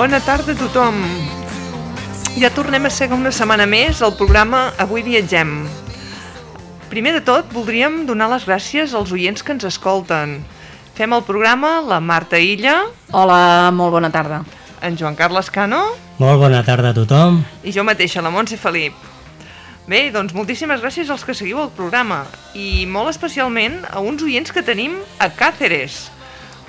Bona tarda a tothom. Ja tornem a ser una setmana més al programa Avui Viatgem. Primer de tot, voldríem donar les gràcies als oients que ens escolten. Fem el programa la Marta Illa, Hola, molt bona tarda. en Joan Carles Cano Molt bona tarda a tothom. i jo mateixa, la Montse Felip. Bé, doncs moltíssimes gràcies als que seguiu el programa i molt especialment a uns oients que tenim a Càceres.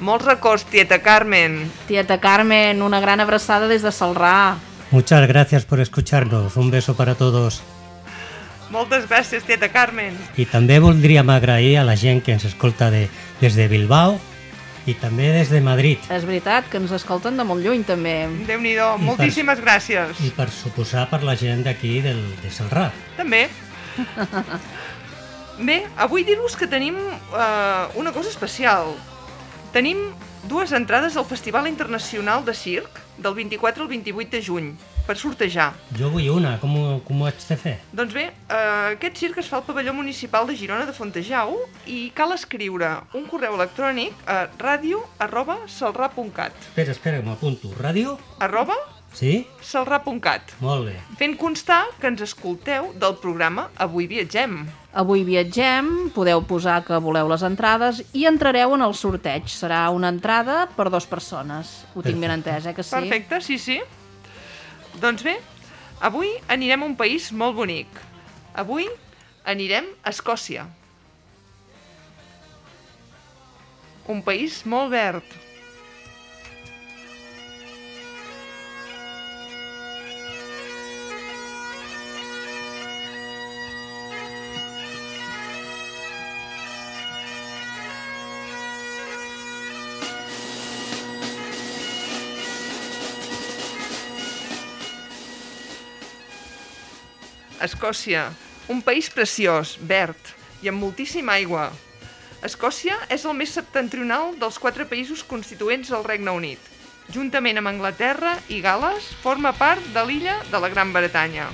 Molts records, tieta Carmen. Tieta Carmen, una gran abraçada des de Salrà. Muchas gracias por escucharnos. Un beso para todos. Moltes gràcies, tieta Carmen. I també voldríem agrair a la gent que ens escolta de, des de Bilbao i també des de Madrid. És veritat que ens escolten de molt lluny, també. Déu-n'hi-do, I moltíssimes gràcies. I per suposar per la gent d'aquí del, de Salrà. També. Bé, avui dir-vos que tenim eh, una cosa especial. Tenim dues entrades al Festival Internacional de Circ del 24 al 28 de juny per sortejar. Jo vull una, com, ho- com ho haig de fer? Doncs bé, eh, aquest circ es fa al pavelló municipal de Girona de Fontejau i cal escriure un correu electrònic a radio arroba salrà.cat Espera, espera, m'apunto. Ràdio? arroba Sí? salrà.cat Molt bé. fent constar que ens escolteu del programa Avui Viatgem. Avui viatgem, podeu posar que voleu les entrades i entrareu en el sorteig. Serà una entrada per dues persones. Ho tinc ben Perfecte. entès, eh, que sí? Perfecte, sí, sí. Doncs bé, avui anirem a un país molt bonic. Avui anirem a Escòcia. Un país molt verd. Escòcia, un país preciós, verd i amb moltíssima aigua. Escòcia és el més septentrional dels quatre països constituents del Regne Unit. Juntament amb Anglaterra i Gales, forma part de l'illa de la Gran Bretanya.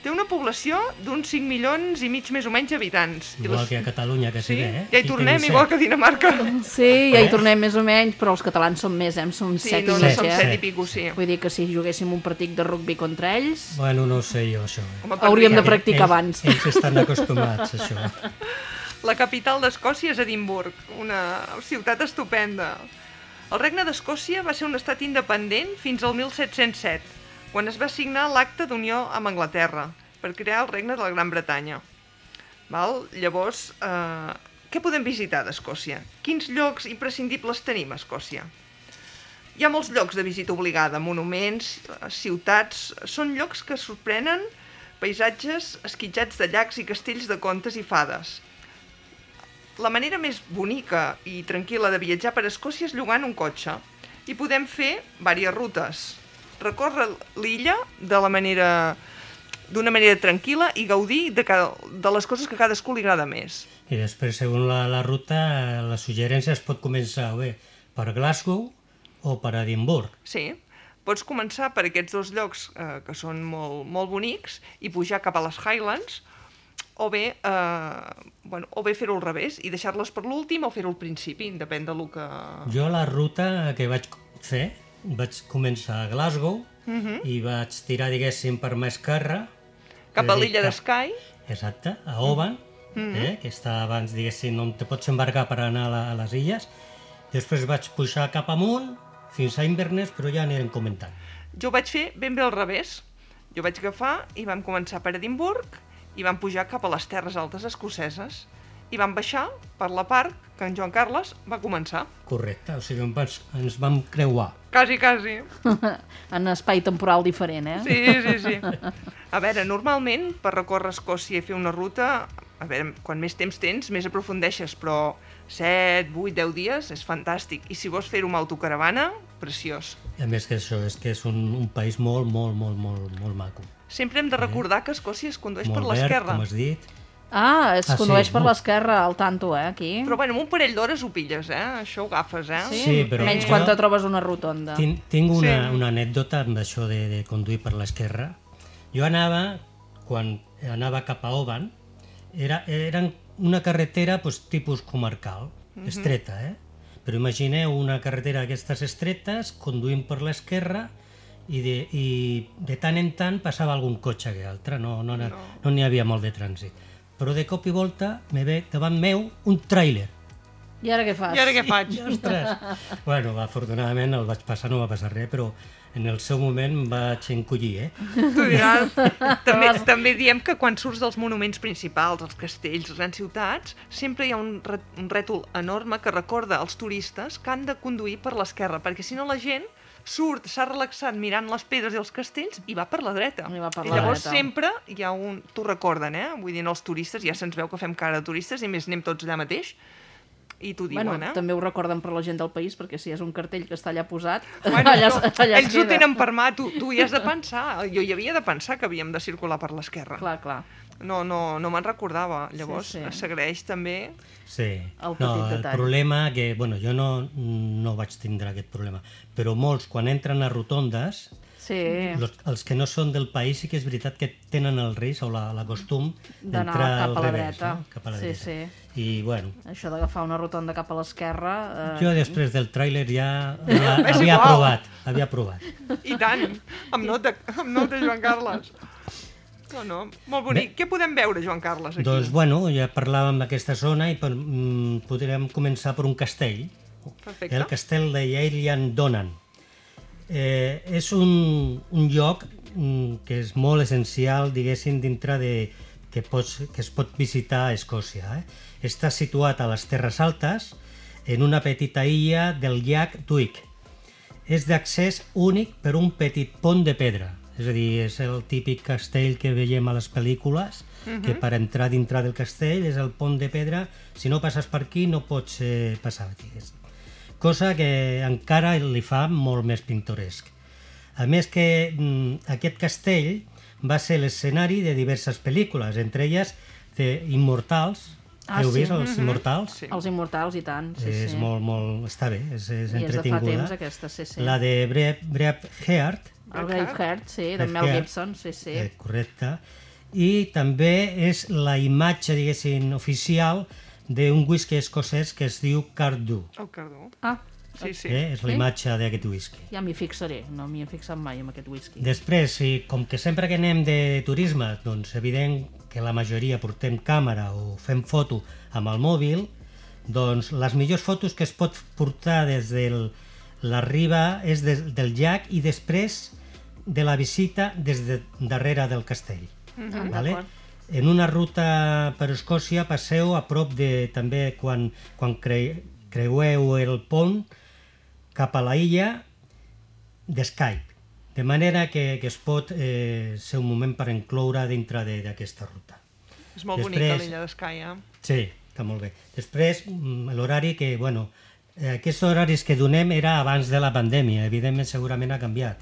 Té una població d'uns 5 milions i mig més o menys habitants. Igual les- que a Catalunya, que Sí, sí, bé, eh? ja hi tornem, igual que a Dinamarca. Sí, ja hi tornem més o menys, però els catalans som més, eh? Som Sí, set no, i no mig, som eh? set i pico, sí. Vull dir que si juguéssim un partit de rugby contra ells, Bueno, no ho sé jo, això. eh? Home, hauríem de practicar Ells- abans. Ells estan acostumats, això. La capital d'Escòcia és Edimburg, una ciutat estupenda. El regne d'Escòcia va ser un estat independent fins al 1707, quan es va signar l'acte d'unió amb Anglaterra per crear el regne de la Gran Bretanya. Val? Llavors, eh, què podem visitar d'Escòcia? Quins llocs imprescindibles tenim a Escòcia? Hi ha molts llocs de visita obligada, monuments, eh, ciutats... Són llocs que sorprenen paisatges esquitjats de llacs i castells de contes i fades. La manera més bonica i tranquil·la de viatjar per Escòcia és llogant un cotxe. I podem fer diverses rutes. Recórrer l'illa de la manera d'una manera tranquil·la i gaudir de, cada, de les coses que cadascú li agrada més. I després, segons la, la ruta, la suggerència es pot començar bé per Glasgow o per Edimburg. Sí, pots començar per aquests dos llocs eh, que són molt, molt bonics i pujar cap a les Highlands o bé, eh, bueno, o bé fer-ho al revés i deixar-les per l'últim o fer-ho al principi, depèn de lo que... Jo la ruta que vaig fer, vaig començar a Glasgow i vaig tirar, diguéssim, per mà esquerra. Cap a l'illa de cap- Exacte, a Oban, eh, que està abans, diguéssim, on te pots embarcar per anar a, la, a les illes. Després vaig pujar cap amunt, fins a Inverness, però ja anirem comentant. Jo ho vaig fer ben bé al revés. Jo vaig agafar i vam començar per Edimburg i vam pujar cap a les terres altes escoceses i vam baixar per la part que en Joan Carles va començar. Correcte, o sigui, ens vam creuar. Quasi, quasi. en espai temporal diferent, eh? Sí, sí, sí. A veure, normalment per recórrer Escòcia i fer una ruta, a veure, quan més temps tens, més aprofundeixes, però 7, 8, 10 dies és fantàstic. I si vols fer-ho amb autocaravana, preciós. A més que això és que és un, un país molt, molt, molt, molt, molt maco. Sempre hem de recordar que Escòcia es condueix per molt verd, l'esquerra. com has dit. Ah, es Ah, sí, condueix per molt. l'esquerra, al tanto, eh, aquí. Però bueno, amb un parell d'hores ho pilles, eh? Això ho agafes, eh? Sí, Sí, però menys quan te trobes una rotonda. Tinc, tinc una, Sí. una anècdota amb això de, de conduir per l'esquerra. Jo anava, quan anava cap a Oban, era, era una carretera pues, tipus comarcal, estreta, eh? però imagineu una carretera d'aquestes estretes, conduint per l'esquerra, i de, i de tant en tant passava algun cotxe que altre, no n'hi no, no. no havia molt de trànsit. Però de cop i volta me ve davant meu un tràiler. I ara què fas? I ara què faig? I, ostres! bueno, afortunadament el vaig passar, no va passar res, però en el seu moment em vaig encollir, eh? Tu diràs. també, també diem que quan surts dels monuments principals, els castells, les grans ciutats, sempre hi ha un, un rètol enorme que recorda als turistes que han de conduir per l'esquerra, perquè si no la gent surt, s'ha relaxat mirant les pedres i els castells i va per la dreta. I va per I la llavors dreta. sempre hi ha un... T'ho recorden, eh? Vull dir, no els turistes, ja se'ns veu que fem cara de turistes i més anem tots allà mateix i t'ho diuen, Bueno, eh? també ho recorden per la gent del país, perquè si és un cartell que està allà posat, Bueno, allà, no, allà ells ho tenen per mà, tu, tu hi has de pensar. Jo hi havia de pensar que havíem de circular per l'esquerra. Clar, clar. No, no, no me'n recordava. Llavors Sí, sí. s'agraeix també... Sí. El no, petit el detall. problema que, bueno, jo no, no vaig tindre aquest problema, però molts quan entren a rotondes, Sí, los, els que no són del país sí que és veritat que tenen el risc o la, la costum d'entrar cap al a la revés, dreta. no? cap a la Sí, dreta. sí. I bueno, això d'agafar una rotonda cap a l'esquerra... Eh, jo després del tràiler ja havia igual. provat, havia provat. I tant, amb not de, amb not de Joan Carles. No, no, molt bonic. Què podem veure, Joan Carles, aquí? Doncs bueno, ja parlàvem d'aquesta zona i per, mm, podríem començar per un castell, Perfecte. el castell de Yaelian Donan. Eh, és un, un lloc mm, que és molt essencial, diguéssim, dintre de que, pots, que es pot visitar a Escòcia. Eh? Està situat a les Terres Altes, en una petita illa del llac Twig. És d'accés únic per un petit pont de pedra, és a dir, és el típic castell que veiem a les pel·lícules, que per entrar dintre del castell és el pont de pedra, si no passes per aquí no pots eh, passar, diguéssim cosa que encara li fa molt més pintoresc. A més que mm, aquest castell va ser l'escenari de diverses pel·lícules, entre elles de Immortals. Ah, Heu sí? vist els Immortals? Sí. Els immortals, i tant. Sí, és sí. molt, molt... està bé, és, és I és de fa entretinguda. temps, aquesta, sí, sí. La de Brave, Brave Heart, El Braveheart, sí, de Mel Braveheart, Gibson, sí, sí. eh, correcte, i també és la imatge, diguéssim, oficial d'un whisky escocès que es diu Cardew. El cardó. Ah, Sí, sí. Eh? És la Sí? imatge d'aquest whisky. ja m'hi fixaré, no m'hi he fixat mai amb aquest whisky. Després, i com que sempre que anem de turisme, doncs evident que la majoria portem càmera o fem foto amb el mòbil, doncs les millors fotos que es pot portar des de la riba és des, del llac i després de la visita des de darrere del castell. Ah, vale? d'acord. En una ruta per Escòcia passeu a prop de també quan, quan cre, creueu el pont cap a la illa de Skype. De manera que, que es pot eh, ser un moment per incloure dintre d'aquesta ruta. És molt Després- bonica l'illa d'Escai, eh? Sí, està molt bé. Després, mm, l'horari que, bueno, eh, aquests horaris que donem era abans de la pandèmia, evidentment segurament ha canviat,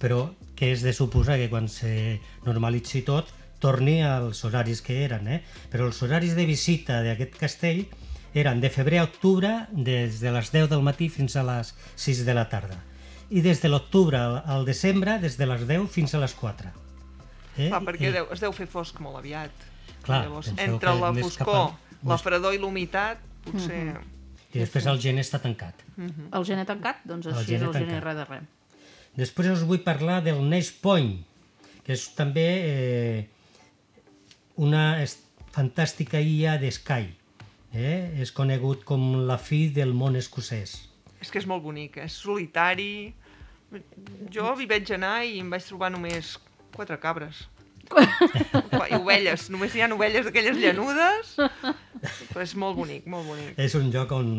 però que és de suposar que quan se normalitzi tot torni als horaris que eren, eh? Però els horaris de visita d'aquest castell eren de febrer a octubre des de les 10 del matí fins a les 6 de la tarda i des de l'octubre al, desembre des de les 10 fins a les 4. Eh? Clar, perquè I- deu, es deu fer fosc molt aviat. Clar, Llavors, entre la foscor, a- la fredor i l'humitat, potser... I després el gener està tancat. El gener tancat? Doncs El així és gener el gener res de res. Després us vull parlar del Nash Point, que és també eh, una fantàstica illa de Skye. Eh? És conegut com la fi del món escocès. És que és molt bonic, és solitari... Jo hi vaig anar i em vaig trobar només quatre cabres. I ovelles, només hi ha ovelles d'aquelles llanudes, però és molt bonic, molt bonic. És un lloc on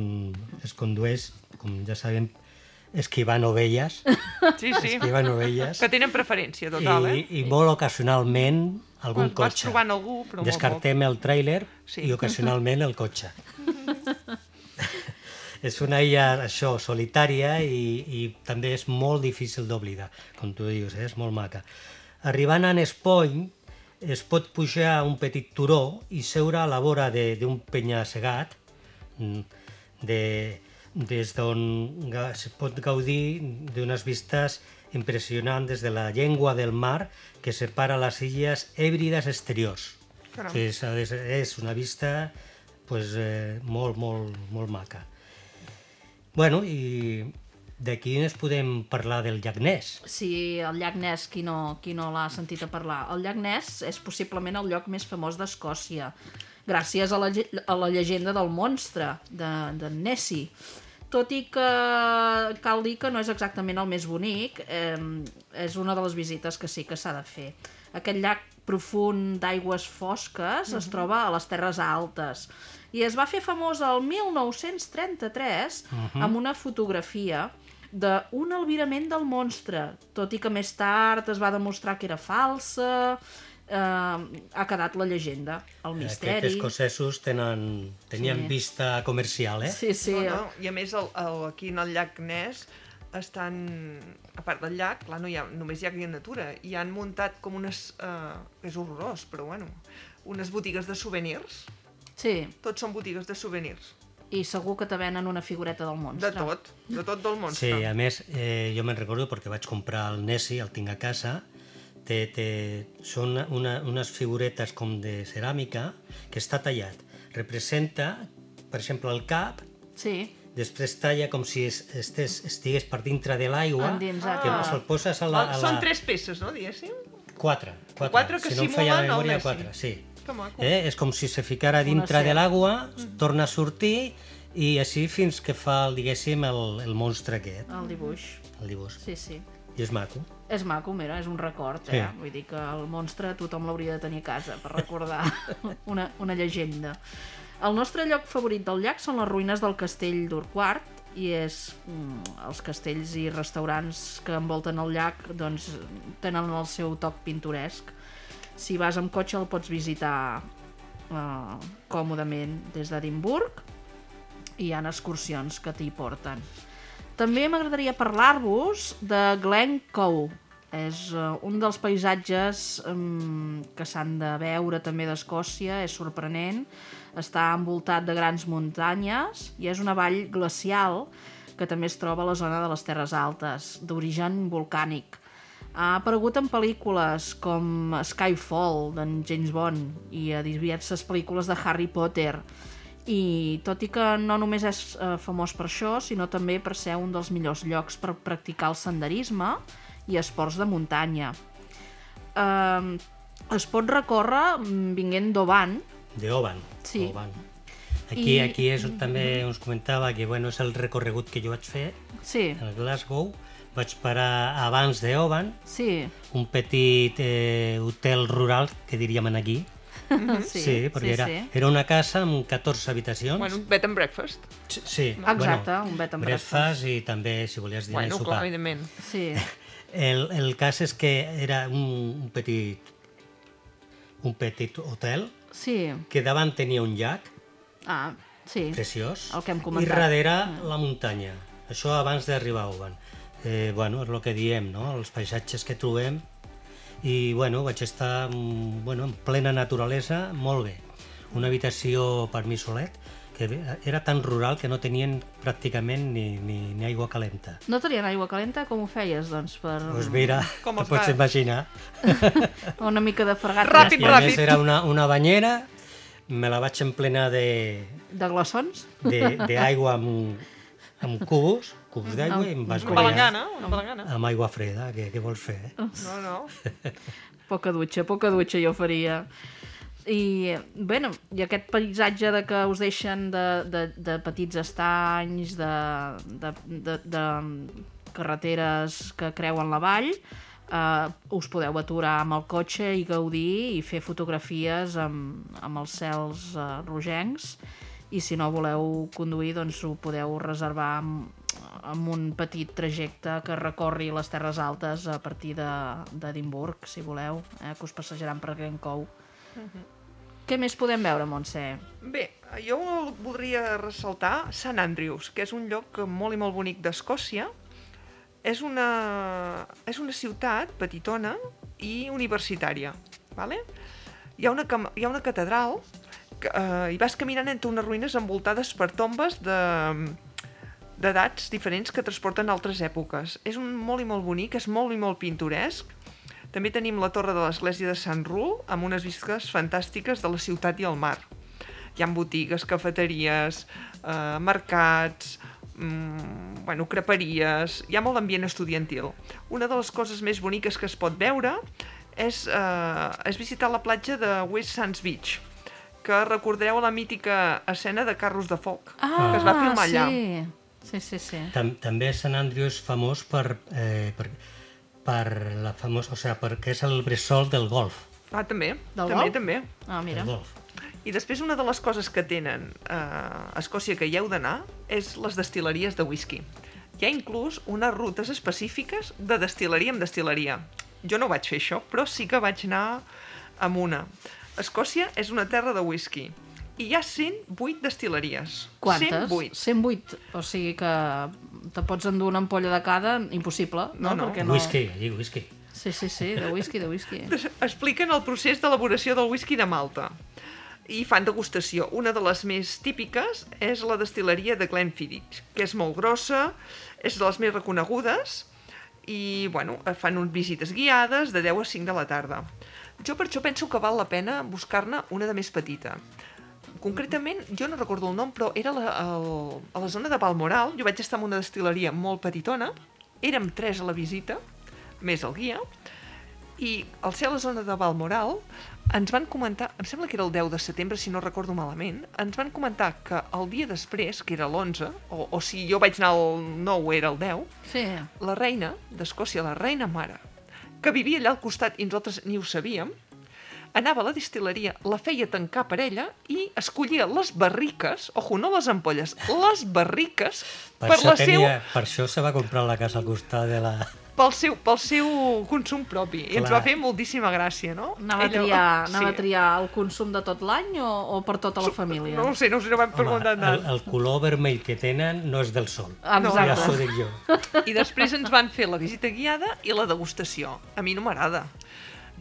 es condueix, com ja sabem, esquivant ovelles, Sí, sí, esquivant ovelles, que tenen preferència total, i, eh? i molt ocasionalment algun Vas cotxe. trobant algú, però molt Descartem el tràiler Sí. i ocasionalment el cotxe. és una illa, això, solitària i, i també és molt difícil d'oblidar, com tu dius, eh? és molt maca. Arribant a Ness Point, es pot pujar a un petit turó i seure a la vora de- d'un penya-segat, mm, de, des d'on es pot gaudir d'unes vistes impressionants des de la llengua del mar que separa les illes hèbrides exteriors. Caram. O sigui, és, és, una vista pues, eh, molt, molt, molt maca. Bueno, i d'aquí ens podem parlar del llac Ness. Sí, el llac Ness, qui no, qui no l'ha sentit a parlar. El llac Ness és possiblement el lloc més famós d'Escòcia, gràcies a la, a la llegenda del monstre, de, de Nessie. Tot i que cal dir que no és exactament el més bonic, eh, és una de les visites que sí que s'ha de fer. Aquest llac profund d'aigües fosques es troba a les Terres Altes i es va fer famós el 1933 amb una fotografia d'un albirament del monstre, tot i que més tard es va demostrar que era falsa, eh, ha quedat la llegenda, el misteri... Aquests escocesos tenen, tenien Sí. vista comercial, eh? Sí, sí, No, no. I a més, el, el, aquí en el llac Ness estan, a part del llac, clar, no hi ha, només hi ha criatura, i han muntat com unes, eh, és horrorós, però bueno, unes botigues de souvenirs, sí. tots són botigues de souvenirs, I segur que te venen una figureta del de monstre. tot, de tot del Sí, monstre. a més, eh, jo me'n recordo perquè vaig comprar el Nessie, el tinc a casa, té, té, són una, unes figuretes com de ceràmica que està tallat. Representa, per exemple, el cap, Sí, després talla com si es, estés, estigués per dintre de l'aigua, Endinsat. que Ah. se'l poses a la... Ah, A la... Són tres peces, no, diguéssim? Quatre. Quatre, Quatre que si no em falla la memòria, quatre, sí. Que maco. Eh? És com si se ficara dintre de l'aigua, torna a sortir i així fins que fa, diguéssim, el, el monstre aquest, el dibuix. el dibuix. Sí, sí. I és maco. És maco, mira, és un record, eh? Sí. Vull dir que el monstre tothom l'hauria de tenir a casa per recordar una, una llegenda. El nostre lloc favorit del llac són les ruïnes del castell d'Urquart i és mm, els castells i restaurants que envolten el llac doncs, tenen el seu toc pintoresc. Si vas amb cotxe el pots visitar eh, còmodament des d'Edimburg i hi ha excursions que t'hi porten. També m'agradaria parlar-vos de Glen Cow. És uh, un dels paisatges um, que s'han de veure també d'Escòcia, és sorprenent. Està envoltat de grans muntanyes i és una vall glacial que també es troba a la zona de les Terres Altes, d'origen volcànic. Ha aparegut en pel·lícules com Skyfall, d'en James Bond, i a diverses pel·lícules de Harry Potter. I tot i que no només és eh, famós per això, sinó també per ser un dels millors llocs per practicar el senderisme i esports de muntanya. Eh, es pot recórrer mm, vinguent d'Oban, De Oban. Sí. Oban. Aquí, I- aquí és, on també us comentava que bueno, és el recorregut que jo vaig fer sí, a Glasgow. Vaig parar abans de Oban, sí, un petit eh, hotel rural, que diríem aquí. Sí, sí, perquè era, sí. era una casa amb 14 habitacions. Bueno, un bed and breakfast. Sí, sí. Exacte, un bed and breakfast. i també, si volies dinar Bueno, i clar, sopar. evidentment. Sí, El, el cas és que era un, un petit un petit hotel sí. que davant tenia un llac Ah, sí. preciós El que hem i comentat. darrere la muntanya. Això abans d'arribar a Oban. Eh, bueno, és el que diem, no? Els paisatges que trobem i bueno, vaig estar mm, bueno, en plena naturalesa, molt bé. Una habitació per mi solet, que era tan rural que no tenien pràcticament ni, ni, ni aigua calenta. No tenien aigua calenta? Com ho feies, doncs, per Doncs mira, Com te els pots imaginar. una mica de fregat Ràpid, I a més ràpid. era una, una banyera, me la vaig emplenar de, de glaçons? de, d'aigua amb, amb cubos, cubos d'aigua, i em vas Una palangana, una palangana. amb aigua freda. Què, què vols fer? Eh? No, no. Poca dutxa, poca dutxa jo faria. I, bueno, i aquest paisatge de que us deixen de, de, de petits estanys, de, de, de, de carreteres que creuen la vall, eh, us podeu aturar amb el cotxe i gaudir i fer fotografies amb, amb els cels eh, rogencs i si no voleu conduir doncs ho podeu reservar amb, amb un petit trajecte que recorri les Terres Altes a partir de- d'Edimburg, si voleu, eh, que us passejaran per Glencoe. Què més podem veure, Montse? Bé, jo voldria ressaltar Sant Andrews, que és un lloc molt i molt bonic d'Escòcia. És una, és una ciutat petitona i universitària. Vale? Hi, ha una, hi ha una catedral que, eh, i vas caminant entre unes ruïnes envoltades per tombes de d'edats diferents que transporten altres èpoques. És un molt i molt bonic, és molt i molt pintoresc. També tenim la torre de l'església de Sant Rul, amb unes vistes fantàstiques de la ciutat i el mar. Hi ha botigues, cafeteries, eh, mercats, mm, bueno, creperies, hi ha molt ambient estudiantil. Una de les coses més boniques que es pot veure és, eh, és visitar la platja de West Sands Beach, que recordeu la mítica escena de Carros de Foc, Ah, que es va filmar allà. Sí. Sí, sí. Tam també Sant Andrew és famós per, eh, per, per la famosa, o sigui, perquè és el bressol del golf. Ah, també, Del també, golf? també. Ah, mira. El golf. I després una de les coses que tenen eh, a Escòcia que hi heu d'anar és les destil·leries de whisky. Hi ha inclús unes rutes específiques de destil·leria en destil·leria. Jo no vaig fer això, però sí que vaig anar amb una. Escòcia és una terra de whisky i hi ha 108 destil·leries. Quantes? 108. 108. O sigui que te pots endur una ampolla de cada, impossible, no? No, no. Perquè Whisky, allí, whisky. Sí, sí, sí, de whisky, de whisky. Expliquen el procés d'elaboració del whisky de Malta i fan degustació. Una de les més típiques és la destil·leria de Glenfiddich, que és molt grossa, és de les més reconegudes i, bueno, fan un visites guiades de 10 a 5 de la tarda. Jo per això penso que val la pena buscar-ne una de més petita. Concretament, jo no recordo el nom, però era la, el, a la zona de Balmoral. Jo vaig estar en una destil·leria molt petitona, érem tres a la visita, més el guia, i al ser a la zona de Balmoral ens van comentar, em sembla que era el 10 de setembre, si no recordo malament, ens van comentar que el dia després, que era l'11, o, o si jo vaig anar el 9 era el 10, Sí. la reina d'Escòcia, la reina mare, que vivia allà al costat i nosaltres ni ho sabíem, anava a la distil·leria, la feia tancar per ella i escollia les barriques, ojo, no les ampolles, les barriques Per, per, la seu, tenia, per això se va comprar la casa al costat de la... pel, seu, pel seu consum propi. I ens Clar. va fer moltíssima gràcia, no? Anava, a Ella- triar, anava sí. a triar el consum de tot l'any o, o per tota la família? No ho sé, no us ho vam Home, preguntar el, tant. el color vermell que tenen no és del sol. Exacte. Ja s'ho dic jo. I després ens van fer la visita guiada i la degustació. A mi no m'agrada.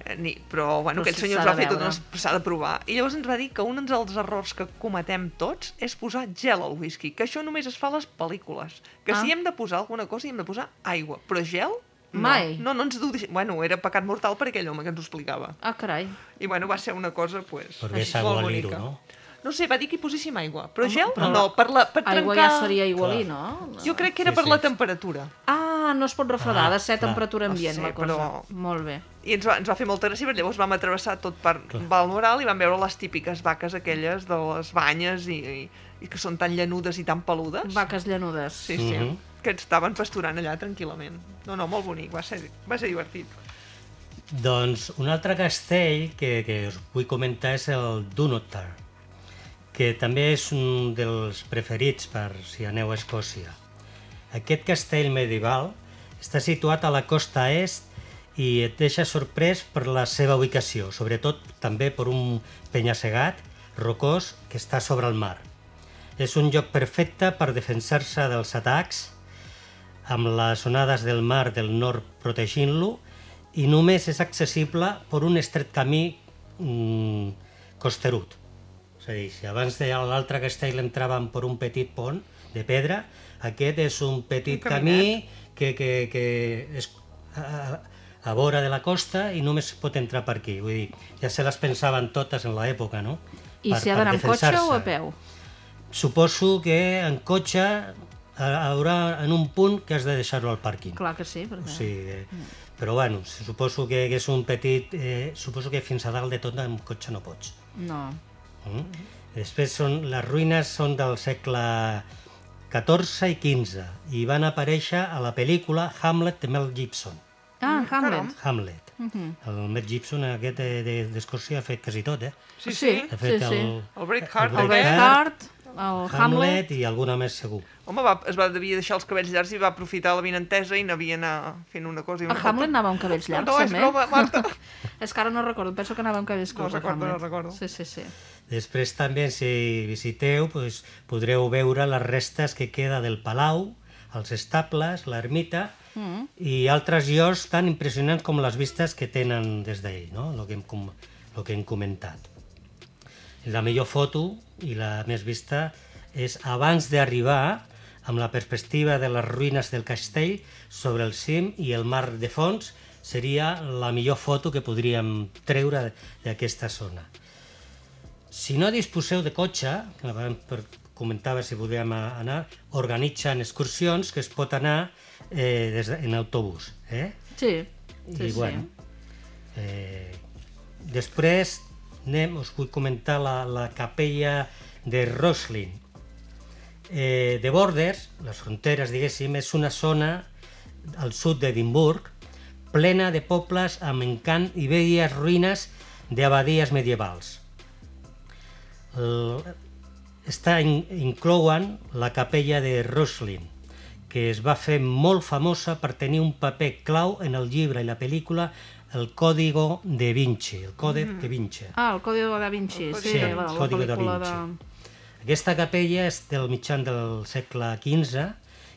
Eh, Ni, però, bueno, Però aquest senyor s'ha ens va de fer tot una... s'ha de provar. I llavors ens va dir que un dels errors que cometem tots és posar gel al whisky, que això només es fa a les pel·lícules. Que Ah. si hem de posar alguna cosa, hi hem de posar aigua. Però gel, no. Mai. No, no ens du... Bueno, era pecat mortal per aquell home que ens ho explicava. Ah, carai. I bueno, va ser una cosa, pues, Per bé molt bonica. no? No sé, va dir que hi poséssim aigua. Però gel, però no, per, la, per trencar... Aigua ja seria igualí, no? Jo crec que era Sí, per sí. la temperatura. Ah, no es pot refredar, Ah, de ser a clar. temperatura No ambient, sé, la cosa. però- Molt bé. I ens va, ens va fer molta gràcia, perquè llavors vam atravessar tot per Balmoral i vam veure les típiques vaques aquelles de les banyes i, i, i que són tan llanudes i tan peludes. Vaques llanudes. Sí, sí, Mhm. que estaven pasturant allà tranquil·lament. No, no, molt bonic, va ser, va ser divertit. Doncs un altre castell que, que us vull comentar és el Dunotar, que també és un dels preferits per si aneu a Escòcia. Aquest castell medieval està situat a la costa est i et deixa sorprès per la seva ubicació, sobretot també per un penya-segat rocós que està sobre el mar. És un lloc perfecte per defensar-se dels atacs, amb les onades del mar del nord protegint-lo, i només és accessible per un estret camí mm, costerut. És a dir, si abans de l'altre castell entràvem per un petit pont de pedra, aquest és un petit Un camí que, que, que és a, a vora de la costa i només pot entrar per aquí. Vull dir, ja se les pensaven totes en l'època, no? I Per- si ha d'anar amb cotxe o a peu? Suposo que en cotxe hi haurà en un punt que has de deixar-lo al pàrquing. Clar que sí, perquè... O sigui, eh, però bueno, suposo que, que és un petit... Eh, suposo que fins a dalt de tot amb cotxe no pots. No. Mm? Després són, les ruïnes són del segle XIV i XV i van aparèixer a la pel·lícula Hamlet de Mel Gibson. Ah, Mm, Hamlet. Hamlet. Mhm. El Mel Gibson aquest de- de- d'Escòcia ha fet quasi tot, eh? Sí, Sí. Ha fet Sí, sí. el, El Braveheart, El El. Braveheart, el Hamlet... Hamlet i alguna més segur. Home, va, es va, devia deixar els cabells llargs i va aprofitar la vinentesa i n'havia anar fent una cosa i El una Hamlet altra. anava amb cabells llargs, No, no, és també. broma, Marta. és que ara no recordo, penso que anava amb cabells No curts, el recordo, no Hamlet. recordo. Sí, sí, sí. Després també, si visiteu, pues, podreu veure les restes que queda del palau, els estables, l'ermita Mm. i altres llocs tan impressionants com les vistes que tenen des d'ell, no? el, que hem, com- el que hem comentat. La millor foto i la més vista és abans d'arribar amb la perspectiva de les ruïnes del castell sobre el cim i el mar de fons seria la millor foto que podríem treure d'aquesta zona. Si no disposeu de cotxe, que per- comentava si podíem anar, organitzen excursions que es pot anar eh, des de, en autobús. Eh? Sí, sí, I sí. bueno, eh, després anem, us vull comentar la, la capella de Roslin. Eh, de Borders, les fronteres, diguéssim, és una zona al sud d'Edimburg plena de pobles amb encant i velles ruïnes d'abadies medievals. El, està in, inclouen la capella de Roslin, que es va fer molt famosa per tenir un paper clau en el llibre i la pel·lícula El Código de Vinci, el Code de Vinci. Ah, el Código da Vinci, El sí, Código la, da la Código pel·lícula Vinci. de... Aquesta capella és del mitjan del segle XV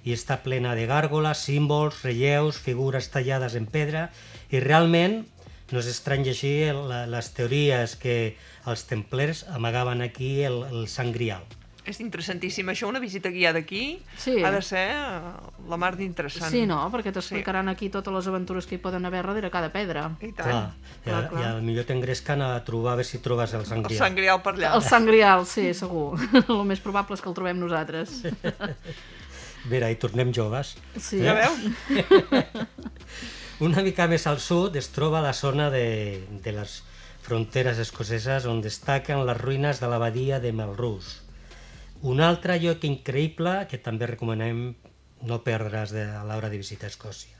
i està plena de gàrgoles, símbols, relleus, figures tallades en pedra i realment no és estrany llegir la- les teories que els templers amagaven aquí el, el Sant Grial. És interessantíssim. Això, una visita guiada aquí, Sí. ha de ser eh, la mar d'interessant. Sí, no? Perquè t'explicaran aquí totes les aventures que hi poden haver darrere cada pedra. I tant. Clar, i, clar, a- clar. i millor t'engresquen a trobar a veure si trobes el Sant El Grial. Sant Grial per allà. El Sant Grial, sí, segur. el més probable és que el trobem nosaltres. Mira, i tornem joves. Sí. Ja veus? Una mica més al sud es troba la zona de, de les fronteres escoceses on destaquen les ruïnes de l'abadia de Melrose. Un altre lloc increïble que també recomanem no perdre's de, a l'hora de visitar Escòcia.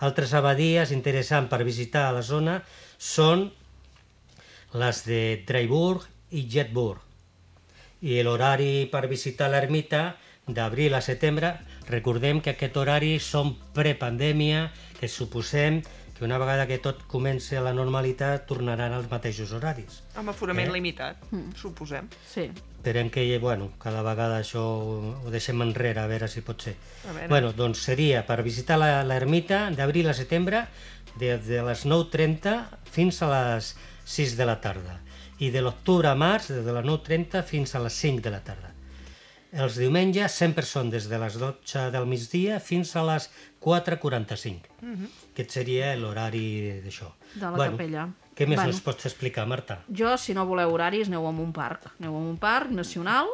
Altres abadies interessants per visitar a la zona són les de Dryburgh i Jetburgh. I l'horari per visitar l'ermita d'abril a setembre, recordem que aquest horari són prepandèmia, que suposem que una vegada que tot comenci a la normalitat tornaran als mateixos horaris. Amb aforament Eh? limitat, suposem. Sí. Esperem que, bueno, cada vegada això ho ho deixem enrere, a veure si pot ser. Bueno, doncs seria per visitar la- l'ermita d'abril a setembre des de les 9.30 fins a les 6 de la tarda i de l'octubre a març des de les 9.30 fins a les 5 de la tarda. Els diumenges sempre són des de les 12 del migdia fins a les 4.45. Aquest seria l'horari d'això. De la capella. Què més Bueno. ens pots explicar, Marta? Jo, si no voleu horaris, aneu a un parc. Aneu a un parc nacional,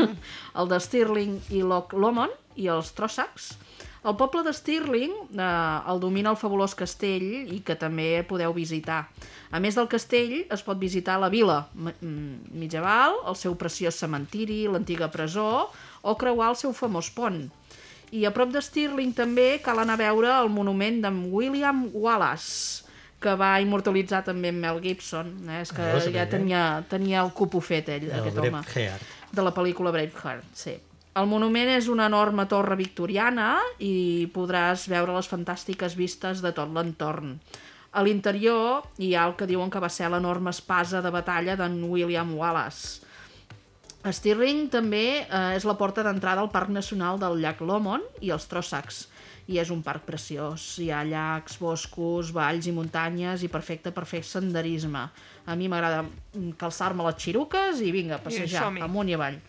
el de Stirling i Loch Lomond i els Trossachs. El poble de Stirling eh, el domina el fabulós castell i que també podeu visitar. A més del castell, es pot visitar la vila me- mm, el seu preciós cementiri, l'antiga presó o creuar el seu famós pont. I a prop de Stirling també cal anar a veure el monument d'en William Wallace, que va immortalitzar també en Mel Gibson. Eh? És que Veus, ja eh? tenia, tenia el cupo fet, ell, El aquest home Braveheart. de la pel·lícula Braveheart, sí. El monument és una enorme torre victoriana i podràs veure les fantàstiques vistes de tot l'entorn. A l'interior hi ha el que diuen que va ser l'enorme espasa de batalla d'en William Wallace. Stirling també eh, és la porta d'entrada al Parc Nacional del llac Lomond i els Trossachs. I és un parc preciós. Hi ha llacs, boscos, valls i muntanyes i perfecte per fer senderisme. A mi m'agrada calçar-me les xiruques i vinga, passejar som-hi. amunt i avall.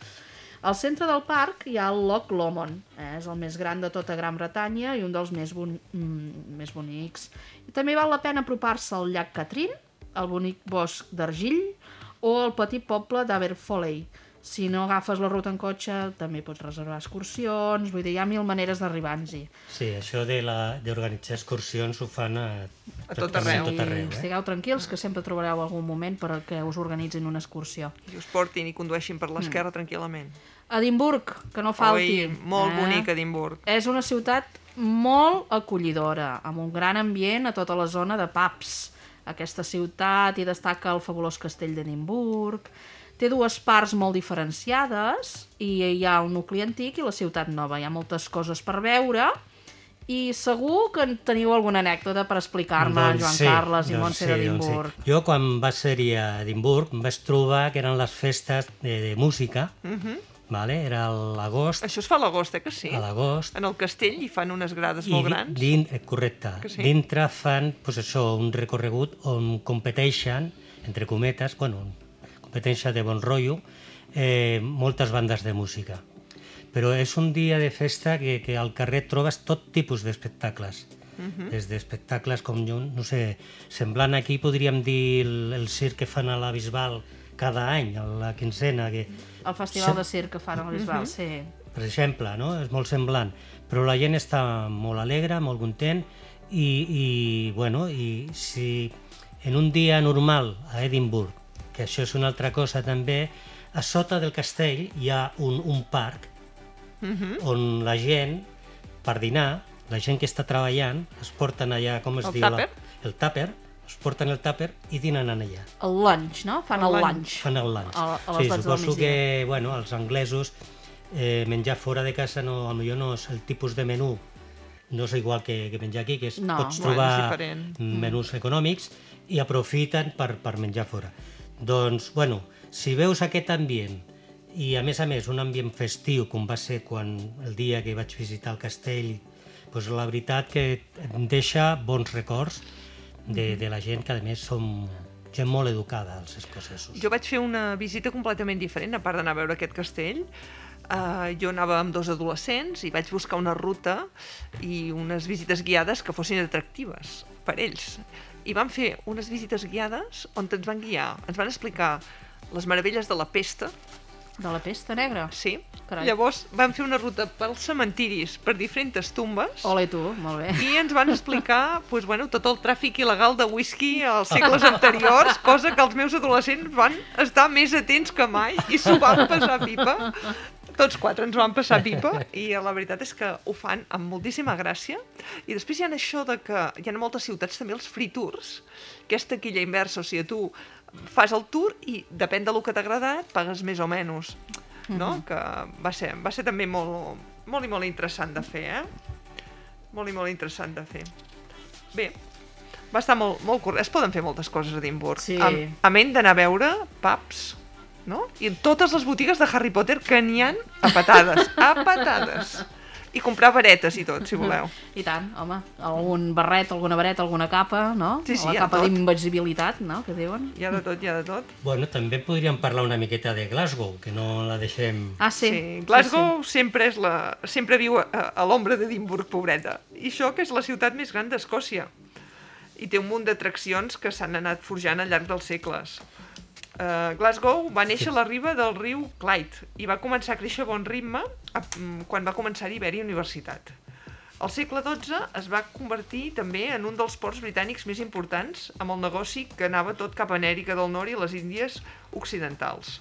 Al centre del parc hi ha el Loch Lomond, eh? és el més gran de tota Gran Bretanya i un dels més, bon, mm, més bonics. I també val la pena apropar-se al llac Catrin, el bonic bosc d'Argill o el petit poble d'Aberfoley. Si no agafes la ruta en cotxe, també pots reservar excursions, vull dir, hi ha mil maneres d'arribar-nos-hi. Sí, això de la- d'organitzar excursions ho fan a, A tot pràcticament arreu. tot arreu eh? Estigueu tranquils, que sempre trobareu algun moment per que us organitzin una excursió. I us portin i condueixin per l'esquerra tranquil·lament. Edimburg, que no falti. Oi, molt eh? bonic Edimburg. És una ciutat molt acollidora, amb un gran ambient a tota la zona de pubs. Aquesta ciutat hi destaca el fabulós castell d'Edimburg, té dues parts molt diferenciades i hi ha el nucli antic i la ciutat nova. Hi ha moltes coses per veure i segur que en teniu alguna anècdota per explicar-me, Joan Carles i doncs Montse sí, d'Edimburg. doncs sí. Jo quan vaig ser-hi a Edimburg em vaig trobar que eren les festes de, de música, vale? era a l'agost, Això es fa a l'agost, eh, que sí? a l'agost, En el castell hi fan unes grades i molt grans. din, eh, correcte, Que sí? dintre fan pues això, un recorregut on competeixen, entre cometes, bueno, competència de bon rotllo, eh, moltes bandes de música. Però és un dia de festa que, que al carrer trobes tot tipus d'espectacles. Des d'espectacles com, jo, no sé, semblant aquí podríem dir el, el circ que fan a la Bisbal, cada any, a la quincena, que, El festival de circ que fan a la Bisbal, sí. per exemple, no? és molt semblant, però la gent està molt alegre, molt content, i, i, bueno, i si en un dia normal a Edimburg, que això és una altra cosa també, a sota del castell hi ha un, un parc on la gent, per dinar, la gent que està treballant, es porten allà, com es El diu? la- tàper? El tàper, es porten el tàper i dinen en allà. El lunch, no? Fan El el, lunch. lunch. Fan el lunch. A- a les sí, 12 del suposo que bueno, els anglesos eh, menjar fora de casa no, potser no és el tipus de menú no és igual que, que menjar aquí, que es, No. pots Bueno, és trobar diferent. menús econòmics i aprofiten per, per menjar fora. Doncs, bueno, si veus aquest ambient i a més a més un ambient festiu com va ser quan el dia que vaig visitar el castell doncs la veritat que em deixa bons records de, de la gent que a més som gent molt educada els escocesos. Jo vaig fer una visita completament diferent, a part d'anar a veure aquest castell. Uh, jo anava amb dos adolescents i vaig buscar una ruta i unes visites guiades que fossin atractives per ells. I vam fer unes visites guiades on ens van guiar, ens van explicar les meravelles de la pesta, De la pesta negra? sí. Carai. Llavors vam fer una ruta pels cementiris, per diferents tumbes, Ole tu, molt bé. i ens van explicar pues, bueno, tot el tràfic il·legal de whisky als segles anteriors, cosa que els meus adolescents van estar més atents que mai i s'ho van passar pipa. Tots quatre ens van passar pipa i la veritat és que ho fan amb moltíssima gràcia. I després hi ha això de que hi ha a moltes ciutats també els free tours, que és taquilla inversa, o sigui, tu fas el tour i depèn del que t'ha agradat, pagues més o menys. No? Que va ser, va ser també molt, molt i molt interessant de fer, eh? Molt i molt interessant de fer. Bé, va estar molt, molt curt. Es poden fer moltes coses a Edimburg. Sí. A, a menys d'anar a veure pubs, no? I totes les botigues de Harry Potter que n'hi han a patades. a patades. I comprar varetes i tot, si voleu. I tant, home. Algun barret, alguna vareta, alguna capa, no? Sí, sí, la capa d'invisibilitat, no?, que diuen. Hi ha de tot, hi ha de tot. Bueno, també podríem parlar una miqueta de Glasgow, que no la deixem... Ah, sí. Sí, Glasgow sempre és la, sempre viu a, a l'ombra d'Edimburg, pobreta. I això que és la ciutat més gran d'Escòcia. I té un munt d'atraccions que s'han anat forjant al llarg dels segles. Uh, Glasgow va néixer a la riba del riu Clyde i va començar a créixer a bon ritme a, mm, quan va començar a haver-hi universitat. Al segle XII es va convertir també en un dels ports britànics més importants amb el negoci que anava tot cap a Amèrica del Nord i les Índies occidentals.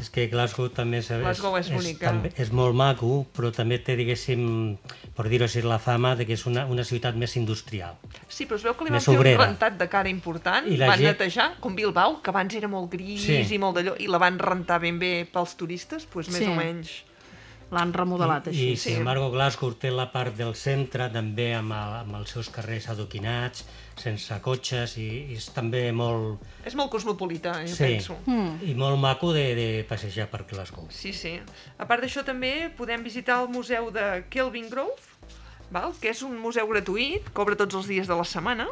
És que Glasgow també és, Glasgow és bonica. també, és molt maco, però també té, diguéssim, per dir-ho així, la fama de que és una, una ciutat més industrial. Sí, però es veu que li van fer obrera. un rentat de cara important, I la van gent- netejar, com Bilbao, que abans era molt gris Sí. i molt d'allò, i la van rentar ben bé pels turistes, doncs més Sí. o menys. L'han remodelat I, així. i sin embargo, Glasgow té la part del centre també amb, el, amb els seus carrers adoquinats, sense cotxes, i, i és també molt... És molt cosmopolita, jo sí, penso. Hmm. i molt maco de, de passejar per Glasgow. Sí, sí. A part d'això també podem visitar el museu de Kelvin Grove, val? que és un museu gratuït, cobra tots els dies de la setmana,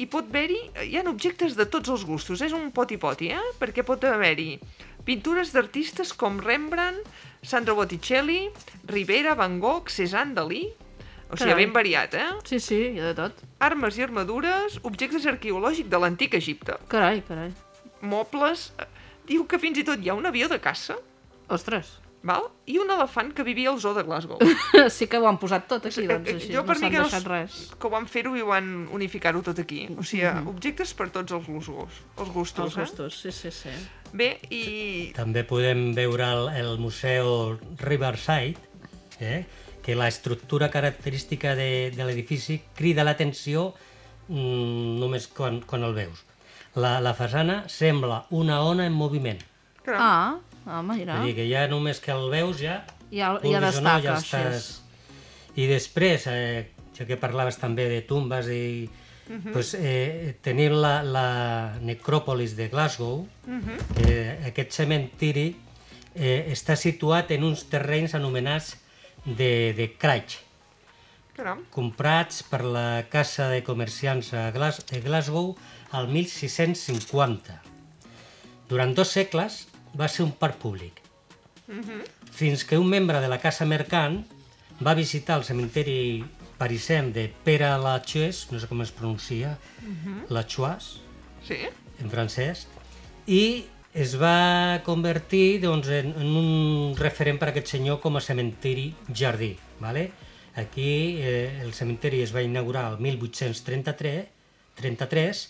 i pot haver-hi, hi ha objectes de tots els gustos, és un poti-poti, eh? perquè pot haver-hi pintures d'artistes com Rembrandt, Sandro Botticelli, Rivera, Van Gogh, Cézanne, Dalí, o sigui, Carai. ben variat, eh? Sí, sí, hi ha de tot. Armes i armadures, objectes arqueològics de l'antic Egipte, Carai, carai. mobles... eh, Diu que fins i tot hi ha un avió de caça, Ostres. val? i un elefant que vivia al zoo de Glasgow. sí que ho han posat tot aquí, doncs, Eh, així. jo no per mi s'han que, no, deixat res. que ho van fer-ho i ho van unificar-ho tot aquí. O sigui, objectes per tots els gustos. Els gustos, Els gustos, sí, sí, sí. Eh? Bé, i... També podem veure el, el museu Riverside, eh? Que la estructura característica de, de l'edifici crida l'atenció mm, només quan, quan el veus. La, la façana sembla una ona en moviment. Ah, home, mira. Vull dir que ja només que el veus ja... Ja, ja o no, destaca, ja així. estàs... I després, eh, ja que parlaves també de tumbes i... pues, eh, tenim la, la necròpolis de Glasgow, que aquest cementiri eh, està situat en uns terrenys anomenats de, de Craig, caram. comprats per la Casa de Comerciants a Glas de Glasgow al 1650. Durant dos segles va ser un parc públic, fins que un membre de la Casa Mercant va visitar el cementeri parisenc de Pere Lachaise, no sé com es pronuncia, Lachoise, Sí? en francès, i es va convertir doncs, en, en un referent per a aquest senyor com a cementiri jardí. ¿vale? Aquí eh, el cementiri es va inaugurar el 1833 33,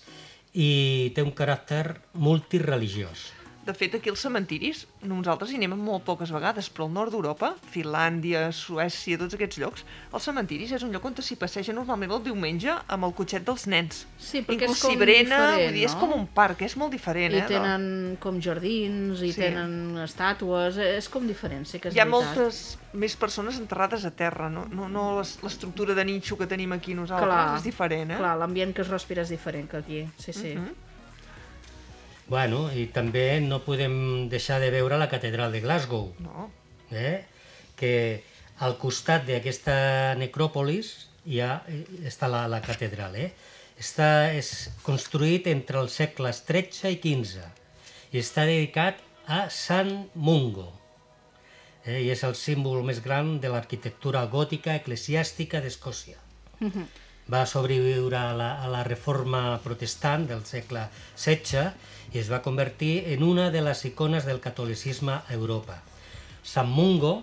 i té un caràcter multireligiós. De fet, aquí als cementiris, nosaltres hi anem molt poques vegades, però al nord d'Europa, Finlàndia, Suècia, tots aquests llocs, els cementiris és un lloc on s'hi passeja normalment el diumenge amb el cotxet dels nens. Sí, perquè Inclús és com brena, diferent, vull dir, és no? com un parc, és molt diferent, I eh? tenen com jardins, i Sí. tenen estàtues, és com diferent, sí que és Hi ha veritat. moltes més persones enterrades a terra, no, no, no les- l'estructura de ninxo que tenim aquí nosaltres, Clar, és diferent, eh? Clar, l'ambient que es respira és diferent que aquí, sí, sí. Mhm. Bueno, i també no podem deixar de veure la catedral de Glasgow, No, eh? que al costat d'aquesta necròpolis hi ha, eh, està la, la catedral. Eh? Està és construït entre els segles XIII i XV i està dedicat a Sant Mungo. Eh? I és el símbol més gran de l'arquitectura gòtica eclesiàstica d'Escòcia. Va sobreviure a la, a la reforma protestant del segle XVI i es va convertir en una de les icones del catolicisme a Europa. Sant Mungo,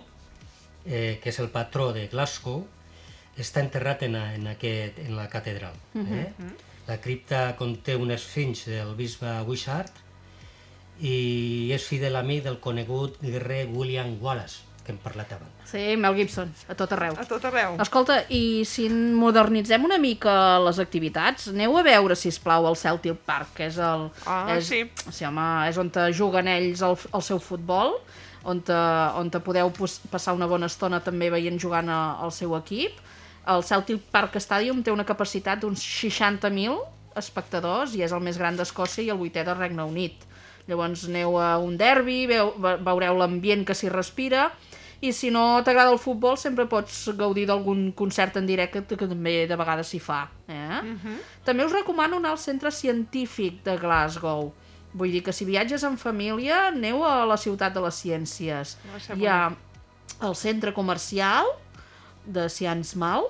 eh, que és el patró de Glasgow, està enterrat en, en, aquest, en la catedral. Eh? La cripta conté un esfinx del bisbe Wishart i és fill de l'amic del conegut guerrer William Wallace, que hem parlat abans. Sí, Mel Gibson, a tot arreu. a tot arreu. Escolta, i si modernitzem una mica les activitats, aneu a veure, si plau el Celtic Park, que és el... Ah, és, sí. Sí, home, és on te juguen ells el, el seu futbol, on te, on te podeu pos, passar una bona estona també veient jugant a, al seu equip. El Celtic Park Stadium té una capacitat d'uns 60.000 espectadors i és el més gran d'Escòcia i el vuitè del Regne Unit. Llavors aneu a un derbi, veu, ve- veureu l'ambient que s'hi respira i si no t'agrada el futbol sempre pots gaudir d'algun concert en directe que també de vegades s'hi fa. Eh? També us recomano anar al centre científic de Glasgow. Vull dir que si viatges en família, aneu a la ciutat de les ciències. Hi ha el centre comercial de Cians Mal,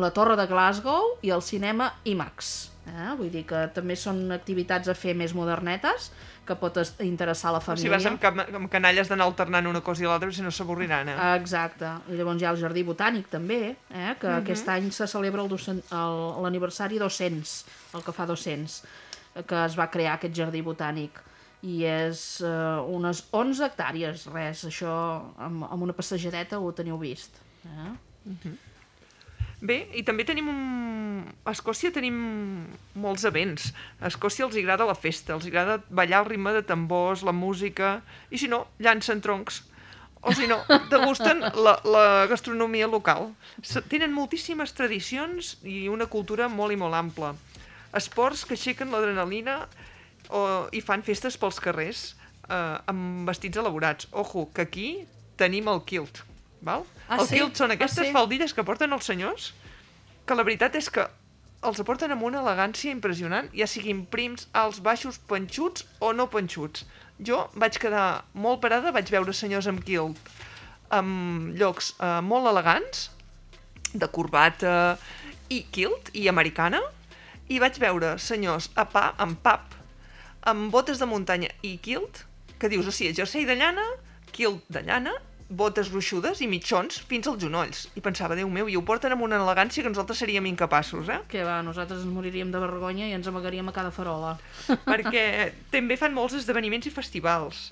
la Torre de Glasgow i el cinema IMAX. Eh? Vull dir que també són activitats a fer més modernetes que pot es- interessar a la Si família. vas amb, amb canalles d'anar alternant una cosa i l'altra, si no s'avorriran, eh? Exacte. I llavors hi ha el Jardí Botànic també, eh? que aquest any se celebra l'aniversari 200, el que fa 200, eh, que es va crear aquest Jardí Botànic. I és eh, unes 11 hectàrees, res, això amb, amb una passejadeta ho teniu vist. Eh? Bé, i també tenim un... A Escòcia tenim molts events. A Escòcia els agrada la festa, els agrada ballar al ritme de tambors, la música, i si no, llancen troncs. O si no, degusten la, la gastronomia local. Tenen moltíssimes tradicions i una cultura molt i molt ampla. Esports que aixequen l'adrenalina o, i fan festes pels carrers eh, amb vestits elaborats. Ojo, que aquí tenim el kilt. Val? Ah, el sí? kilt són Ah, aquestes sí? faldilles que porten els senyors que la veritat és que els aporten amb una elegància impressionant, ja siguin prims, alts, baixos, panxuts o no panxuts. Jo vaig quedar molt parada, vaig veure senyors amb kilt, amb llocs eh, molt elegants, de corbata i kilt i americana, i vaig veure senyors a pa, amb pap, amb botes de muntanya i kilt, que dius, o sigui, jersei de llana, kilt de llana, botes gruixudes i mitjons fins als genolls. I pensava, Déu meu, i ho porten amb una elegància que nosaltres seríem incapaços, eh? Que va, nosaltres ens moriríem de vergonya i ens amagaríem a cada farola. Perquè també fan molts esdeveniments i festivals.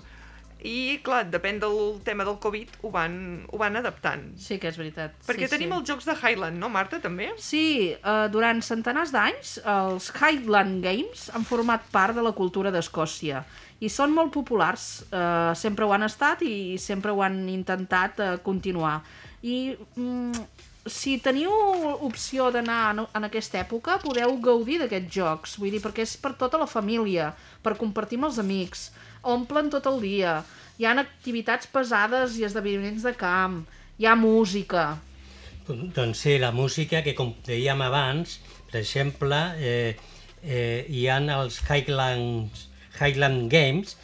I, clar, depèn del tema del Covid, ho van, ho van adaptant. Sí que és veritat. Perquè sí, tenim sí. els Jocs de Highland, no, Marta, també? Sí, eh, durant centenars d'anys, els Highland Games han format part de la cultura d'Escòcia i són molt populars, eh, sempre ho han estat i sempre ho han intentat eh, continuar. I mm, si teniu opció d'anar en, en aquesta època, podeu gaudir d'aquests jocs, vull dir, perquè és per tota la família, per compartir amb els amics, omplen tot el dia, hi han activitats pesades i esdeveniments de camp, hi ha música, Doncs sí, la música que, com dèiem abans, per exemple, eh, eh, hi ha els Highlands, Highland Games,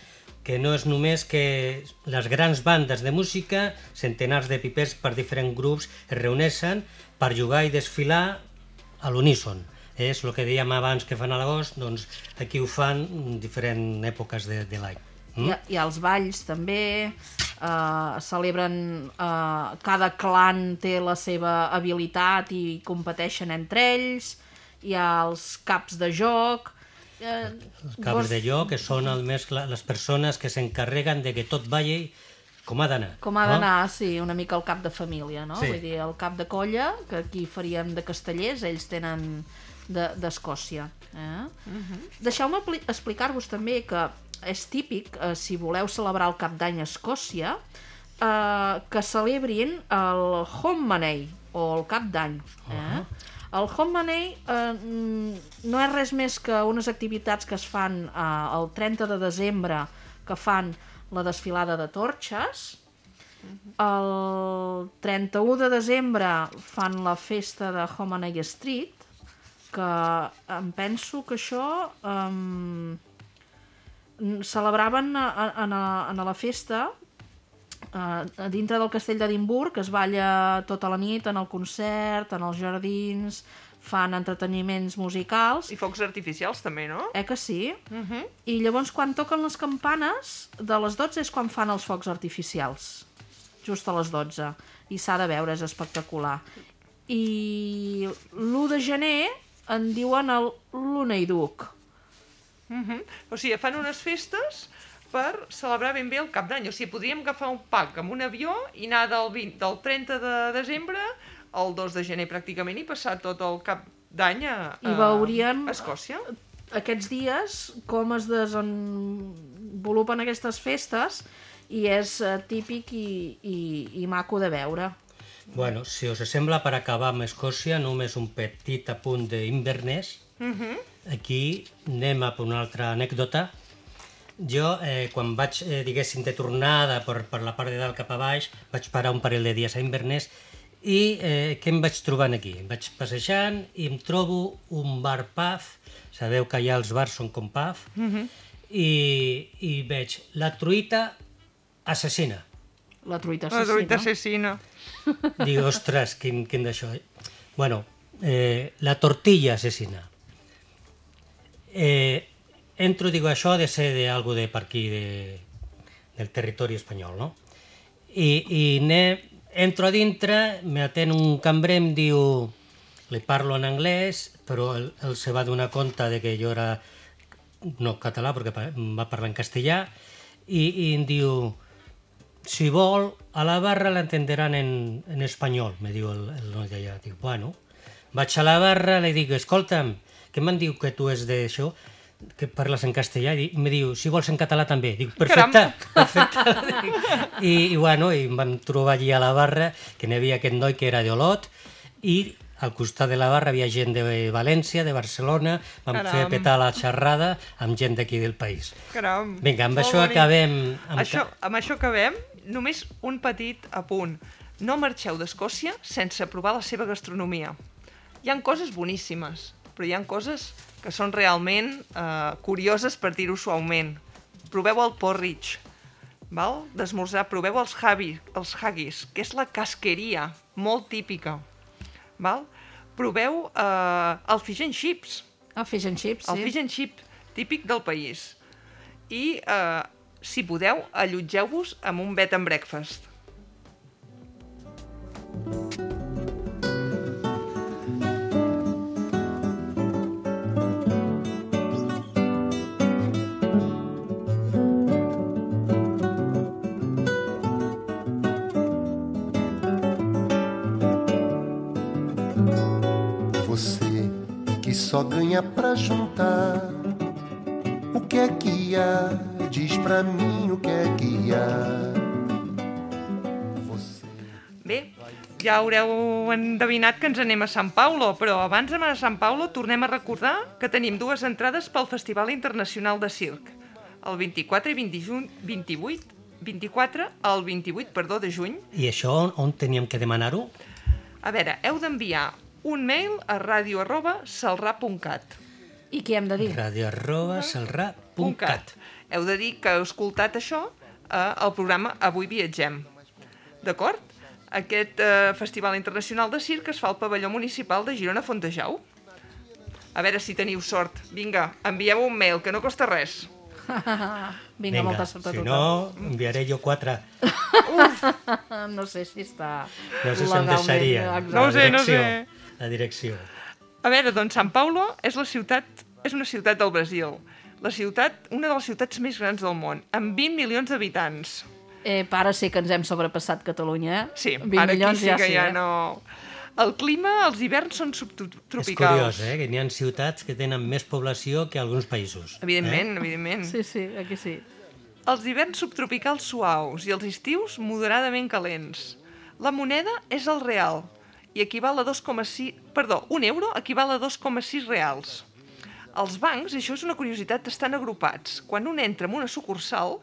que no és només que les grans bandes de música, centenars de pipers per diferents grups, es reuneixen per jugar i desfilar a l'uníson. És el que dèiem abans que fan a l'agost, doncs aquí ho fan en diferents èpoques de, de l'any. Ha, hi ha els balls també, eh, celebren... Eh, cada clan té la seva habilitat i competeixen entre ells, hi ha els caps de joc... Eh, Els caps de lloc, que són el més, la- les persones que s'encarreguen de que tot vagi com ha d'anar. Com ha no? d'anar, sí, una mica el cap de família, no? Sí. Vull dir, el cap de colla, que aquí faríem de castellers, ells tenen de- d'Escòcia. eh? Deixeu-me pli- explicar-vos també que és típic, eh, si voleu celebrar el cap d'any a Escòcia, eh, que celebrin el Home o el cap d'any. Eh? El Home eh, mm, no és res més que unes activitats que es fan eh, el 30 de desembre, que fan la desfilada de torxes, el 31 de desembre fan la festa de Homanay Street, que em penso que això um, celebraven a, a, a la festa a dintre del castell d'Edimburg, es balla tota la nit en el concert, en els jardins, fan entreteniments musicals, I focs artificials també, no? eh que sí? Uh -huh. I llavors quan toquen les campanes, de les 12 és quan fan els focs artificials. Just a les 12. I s'ha de veure, és espectacular. I l'1 de gener en diuen el Luneiduc. Uh -huh. O sigui, fan unes festes per celebrar ben bé el cap d'any. O sigui, podríem agafar un pack amb un avió i anar del, 20, del 30 de desembre al 2 de gener pràcticament i passar tot el cap d'any a, I a, veuríem- a Escòcia. Aquests dies, com es desenvolupen aquestes festes, i és eh, típic i, i, i maco de veure. Bueno, si us sembla, per acabar amb Escòcia, només un petit apunt d'Inverness. Uh -huh. Aquí anem a per una altra anècdota. Jo, eh, quan vaig, eh, diguéssim, de tornada per, per la part de dalt cap a baix, vaig parar un parell de dies a Inverness i eh, què em vaig trobant aquí? Em vaig passejant i em trobo un bar pub, sabeu que allà els bars són com pub, i, i veig la truita assassina. La truita La truita assassina. assassina. Dic, ostres, quin, quin d'això. Bueno, eh, la tortilla asesina. Eh, entro, digo, això ha de ser de algo de per aquí, de, del territori espanyol, no? I, i ne, entro a dintre, me atén un cambrer, em diu... Li parlo en anglès, però ell, ell se va donar compte de que jo era no català, perquè em va parlar en castellà, i, i em diu, si vol, a la barra l'entenderan en, en espanyol, me diu el, el noi d'allà. Dic, bueno, vaig a la barra, li dic, escolta'm, què me'n diu que tu és d'això? Que parles en castellà i me diu, si vols en català també. Dic, perfecte, perfecte. I, I, bueno, i em vam trobar allí a la barra, que n'hi havia aquest noi que era d'Olot, i al costat de la barra havia gent de València, de Barcelona, vam Caram. fer petar la xerrada amb gent d'aquí del país. Caram. Vinga, amb Molt això bonic. acabem... Amb Això, amb això acabem. Només un petit apunt. No marxeu d'Escòcia sense provar la seva gastronomia. Hi han coses boníssimes, però hi han coses que són realment eh, curioses per dir-ho suaument. Proveu el porridge, val? d'esmorzar, proveu els, habi, els haggis, que és la casqueria, molt típica. Val? Proveu eh, el fish and chips, Ah, fish and chips, el sí. fish and chip típic del país. I, eh, si podeu, allotgeu-vos amb un bed and breakfast. Você que só ganha pra juntar. O que é que há? Diz pra mim o que é que há. Você. Bé, ja haureu endevinat que ens anem a Sant Paulo, però abans d'anar a Sant Paulo tornem a recordar que tenim dues entrades pel Festival Internacional de Circ, el 24 i 20 juny, 28, 24 al 28, perdó, de juny. I això on, on teníem que demanar-ho? A veure, heu d'enviar un mail a radio arroba salrà.cat. I què hem de dir? Radio arroba salrà.cat. Heu de dir que heu escoltat això eh, al programa Avui viatgem. D'acord? Aquest eh, Festival Internacional de Circ es fa al pavelló municipal de Girona Fontejau. A veure si teniu sort. Vinga, envieu un mail, que no costa res. Vinga, molta sort a si tothom. no, enviaré jo quatre. No sé si està No sé si em. Exacte. No ho sé, no sé. La direcció. A veure, doncs Sant Paulo és la ciutat, és una ciutat del Brasil. La ciutat, una de les ciutats més grans del món, amb 20 milions d'habitants. Eh, para sí que ens hem sobrepassat Catalunya, eh? Sí, 20 ara aquí sí ja que sí, ja eh? no... El clima, els hiverns són És subtropicals. curiós, eh? Que n'hi ha ciutats que tenen més població que alguns països. Evidentment, evidentment. Sí, sí, aquí sí. Els hiverns subtropicals suaus i els estius moderadament calents. La moneda és el real i equival a 2,6... Perdó, un euro equival a 2,6 reals. Els bancs, això és una curiositat, estan agrupats. Quan un entra en una sucursal,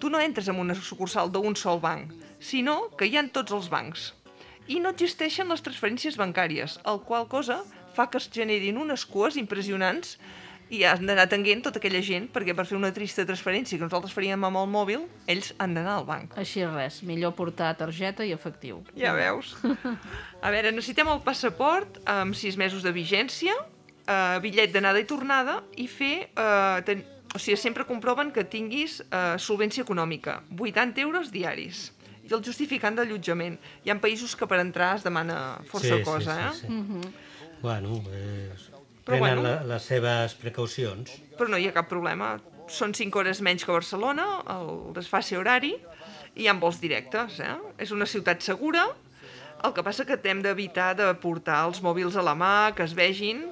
tu no entres en una sucursal d'un sol banc, sinó que hi han tots els bancs. I no existeixen les transferències bancàries, el qual cosa fa que es generin unes cues impressionants i han d'anar atenent tota aquella gent perquè per fer una trista transferència que nosaltres faríem amb el mòbil, ells han d'anar al banc. Així res, millor portar targeta i efectiu. Ja veus. A veure, necessitem el passaport amb sis mesos de vigència, eh, bitllet d'anada i tornada i fer... Eh, ten... O sigui, sempre comproven que tinguis eh, solvència econòmica, 80 euros diaris. I el justificant d'allotjament. Hi ha països que per entrar es demana força sí, cosa, sí, eh? sí, sí. Bueno, és... Però prenen bueno. la, les seves precaucions. Però no hi ha cap problema. Són 5 hores menys que Barcelona, el desfase horari, i hi ha vols directes, eh? És una ciutat segura, el que passa que hem d'evitar de portar els mòbils a la mà, que es vegin,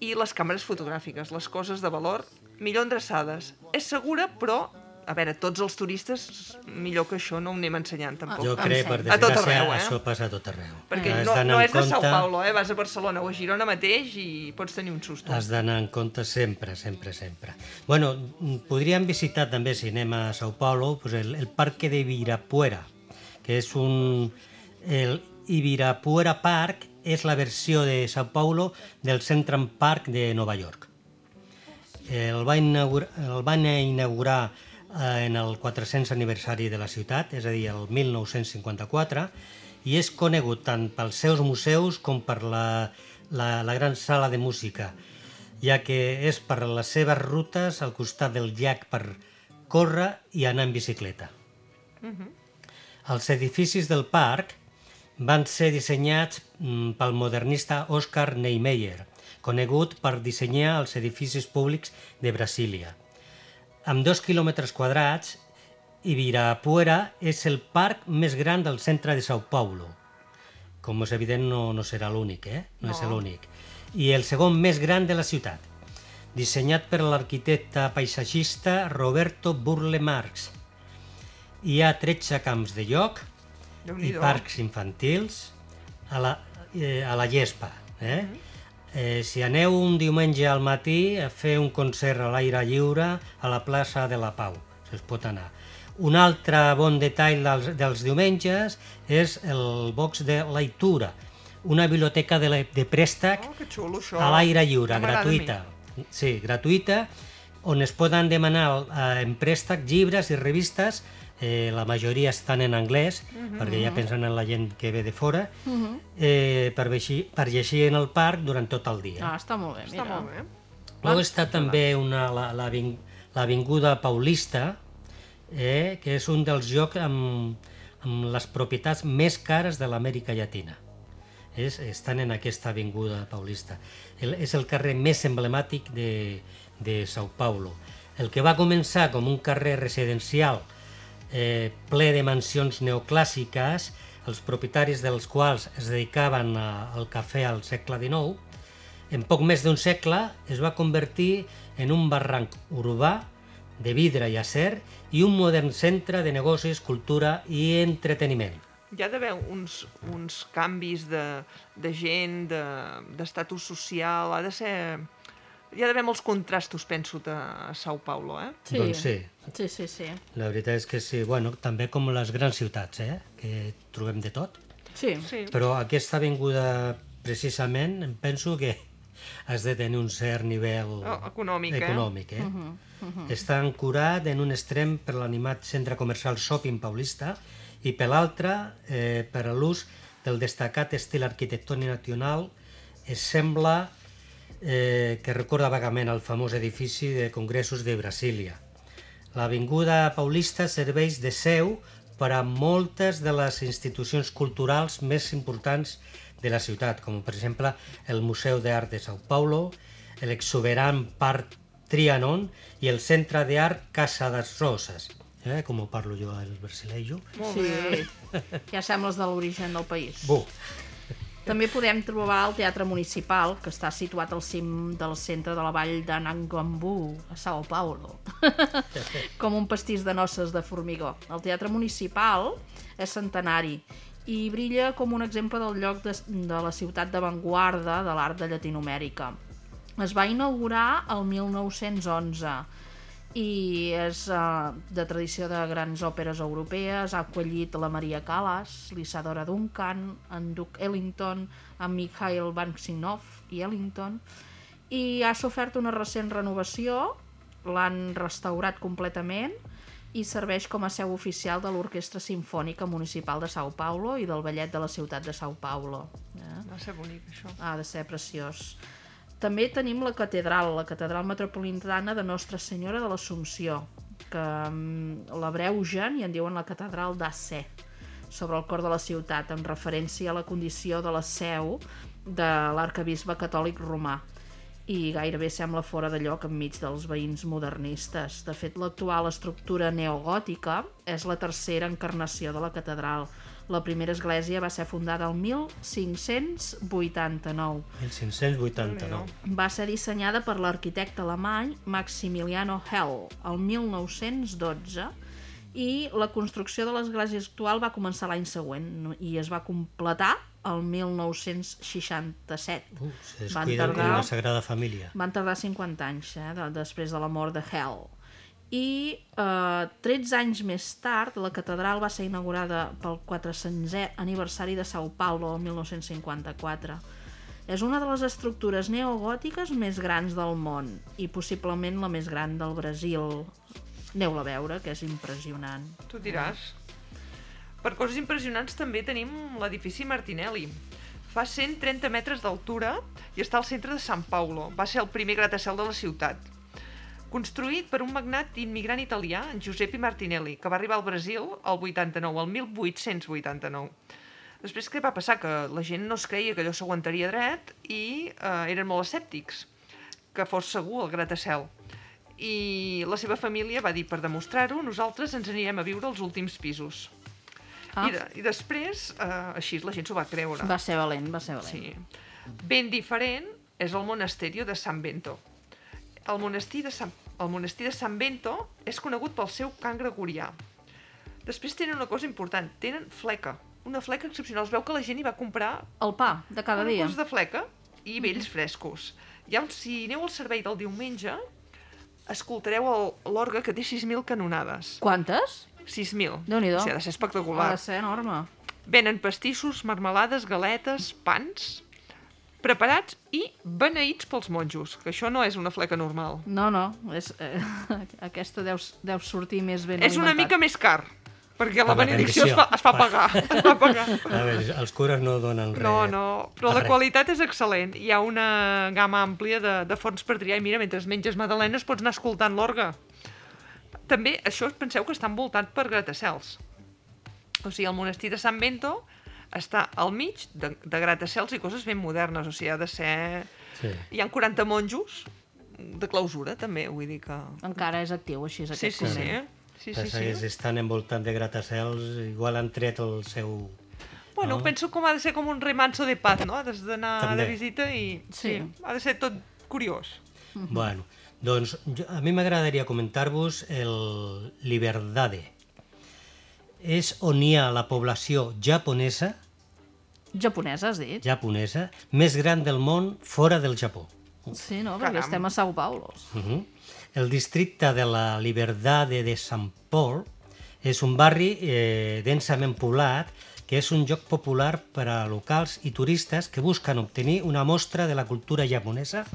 i les càmeres fotogràfiques, les coses de valor, millor endreçades. És segura, però, a veure, tots els turistes, millor que això no ho anem ensenyant, tampoc. Jo em crec, per sembla. A tot desgràcia, arreu, eh? això passa a tot arreu. Perquè Has no, no és de Sao compte- Paulo, eh? Vas a Barcelona o a Girona mateix i pots tenir un susto. Has d'anar en compte sempre, sempre, sempre. Bueno, mm, podríem visitar també, si anem a Sao Paulo, pues el, el Parque de Ibirapuera, que és un... El Ibirapuera Park és la versió de Sao Paulo del Central Park de Nova York. El va inaugurar, el van inaugurar en el 400 aniversari de la ciutat, és a dir, el 1954, i és conegut tant pels seus museus com per la, la, la gran sala de música, ja que és per les seves rutes al costat del llac per córrer i anar en bicicleta. Els edificis del parc van ser dissenyats mm, pel modernista Oscar Niemeyer, conegut per dissenyar els edificis públics de Brasília. Amb dos quilòmetres quadrats, Ibirapuera és el parc més gran del centre de Sao Paulo. Com és evident, no, no serà l'únic, eh? No, no és l'únic. I el segon més gran de la ciutat, dissenyat per l'arquitecte paisatgista Roberto Burle Marx. Hi ha 13 camps de lloc, i parcs infantils a la, eh, a la llespa. Eh? Eh, si aneu un diumenge al matí a fer un concert a l'aire lliure a la plaça de la Pau, si es pot anar. Un altre bon detall dels, dels diumenges és el box de leitura, una biblioteca de, la- de préstec Oh, xulo, això. a l'aire lliure, gratuïta. Sí, gratuïta, on es poden demanar eh, en préstec llibres i revistes, eh, la majoria estan en anglès, Mhm. perquè ja pensen en la gent que ve de fora, eh, per, llegir, per llegir en el parc durant tot el dia. Ah, està molt bé, Està mira. molt bé. Luego està també una, la, la, l'Avinguda Paulista, eh, que és un dels llocs amb, amb les propietats més cares de l'Amèrica Llatina. És, estan en aquesta avinguda paulista. El, és el carrer més emblemàtic de, de Sao Paulo. El que va començar com un carrer residencial eh, ple de mansions neoclàssiques, els propietaris dels quals es dedicaven a, al cafè al segle XIX, en poc més d'un segle es va convertir en un barranc urbà de vidre i acer i un modern centre de negocis, cultura i entreteniment. Hi ha d'haver uns, uns canvis de, de gent, de- d'estatus social, ha de ser... Hi ha d'haver molts contrastos, penso, a, a Sao Paulo, eh? Sí. Doncs sí. Sí, sí, sí. La veritat és que sí, bueno, també com les grans ciutats, eh? que trobem de tot. Sí. Sí. Però aquesta avinguda, precisament, em penso que has de tenir un cert nivell Oh, econòmic, eh? econòmic, eh? Està ancorat en un extrem per l'animat centre comercial Shopping Paulista i per l'altre eh, per a l'ús del destacat estil arquitectònic nacional es sembla eh, que recorda vagament el famós edifici de congressos de Brasília. L'avinguda Paulista serveix de seu per a moltes de les institucions culturals més importants de la ciutat, com per exemple el Museu d'Art de Sao Paulo, l'exuberant Parc Trianon i el Centre d'Art Casa das Roses. Eh, com ho parlo jo el brasilejo. Molt sí, bé. ja sembles de l'origen del país. Bu, També podem trobar el Teatre Municipal, que està situat al cim del centre de la vall de Nangambu, a Sao Paulo, com un pastís de noces de formigó. El Teatre Municipal és centenari i brilla com un exemple del lloc de, de la ciutat d'avantguarda de l'art de Llatinoamèrica. Es va inaugurar el 1911 i és uh, de tradició de grans òperes europees, ha acollit la Maria Callas, l'Isadora Duncan, en Duke Ellington, en Mikhail Banksinov i Ellington, i ha sofert una recent renovació, l'han restaurat completament i serveix com a seu oficial de l'Orquestra Simfònica Municipal de Sao Paulo i del Ballet de la ciutat de Sao Paulo. Eh? Va ser bonic, això. Ha de ser preciós. També tenim la catedral, la catedral metropolitana de Nostra Senyora de l'Assumpció, que mm, la breugen i en diuen la catedral d'Assè, sobre el cor de la ciutat, en referència a la condició de la seu de l'arcabisbe catòlic romà i gairebé sembla fora de lloc enmig dels veïns modernistes. De fet, l'actual estructura neogòtica és la tercera encarnació de la catedral. La primera església va ser fundada el 1589. 1589. Va ser dissenyada per l'arquitecte alemany Maximiliano Hell el 1912 i la construcció de l'església actual va començar l'any següent i es va completar el 1967. Uh, Van descuiden com tardar- la Sagrada Família. Van tardar 50 anys eh, de, després de la mort de Hell. I eh, 13 anys més tard, la catedral va ser inaugurada pel 400è aniversari de Sao Paulo, el 1954. És una de les estructures neogòtiques més grans del món i possiblement la més gran del Brasil. Aneu-la a veure, que és impressionant. Tu diràs. Per coses impressionants també tenim l'edifici Martinelli. Fa 130 metres d'altura i està al centre de San Paulo. Va ser el primer gratacel de la ciutat. Construït per un magnat immigrant italià, Giuseppe Martinelli, que va arribar al Brasil el 89, el 1889. Després què va passar? Que la gent no es creia que allò s'aguantaria dret i eh, eren molt escèptics que fos segur el gratacel. I la seva família va dir, per demostrar-ho, nosaltres ens anirem a viure als últims pisos. Ah. I, de, I després, eh, així la gent s'ho va creure. Va ser valent, va ser valent. Sí. Ben diferent és el monasterio de San Bento. El monestir de San, el monestir de San Bento és conegut pel seu cant gregorià. Després tenen una cosa important, tenen fleca. Una fleca excepcional. Es veu que la gent hi va comprar El pa de cada dia. cos de fleca i vells frescos. Ja, si aneu al servei del diumenge, escoltareu l'orgue que té 6.000 canonades. Quantes? 6.000. Déu-n'hi-do. O sigui, ha de ser espectacular. Ha de ser enorme. Venen pastissos, marmelades, galetes, pans, preparats i beneïts pels monjos, que això no és una fleca normal. No, no, és, eh, aquesta deu, deu sortir més ben És una alimentat. mica més car, perquè la la benedicció es benedicció. fa, es fa pagar. Es fa pagar. A veure, els cures no donen res. No, no, però la Res. qualitat és excel·lent. Hi ha una gamma àmplia de, de forns per triar i mira, mentre menges madalenes pots anar escoltant l'orgue. També, això penseu que està envoltat per gratacels. O sigui, el monestir de San Bento està al mig de, de gratacels i coses ben modernes, o sigui, ha de ser... Sí. Hi ha 40 monjos de clausura, també, vull dir que... Encara és actiu, així, és Sí, aquest sí, sí. convent. Sí, Sí, sí, sí, sí. estan envoltant de gratacels, igual han tret el seu... Bueno, No? penso com ha de ser com un remanso de paz, no? Has d'anar de visita i... Sí. sí. Ha de ser tot curiós. Bueno, doncs jo, a mi m'agradaria comentar-vos el Liberdade. És on hi ha la població japonesa, Japonesa, has dit? japonesa, més gran del món fora del Japó. Sí, no, perquè Caram. estem a Sao Paulo. Uh -huh. El districte de la Liberdade de Sant Pol és un barri eh, densament poblat que és un lloc popular per a locals i turistes que busquen obtenir una mostra de la cultura japonesa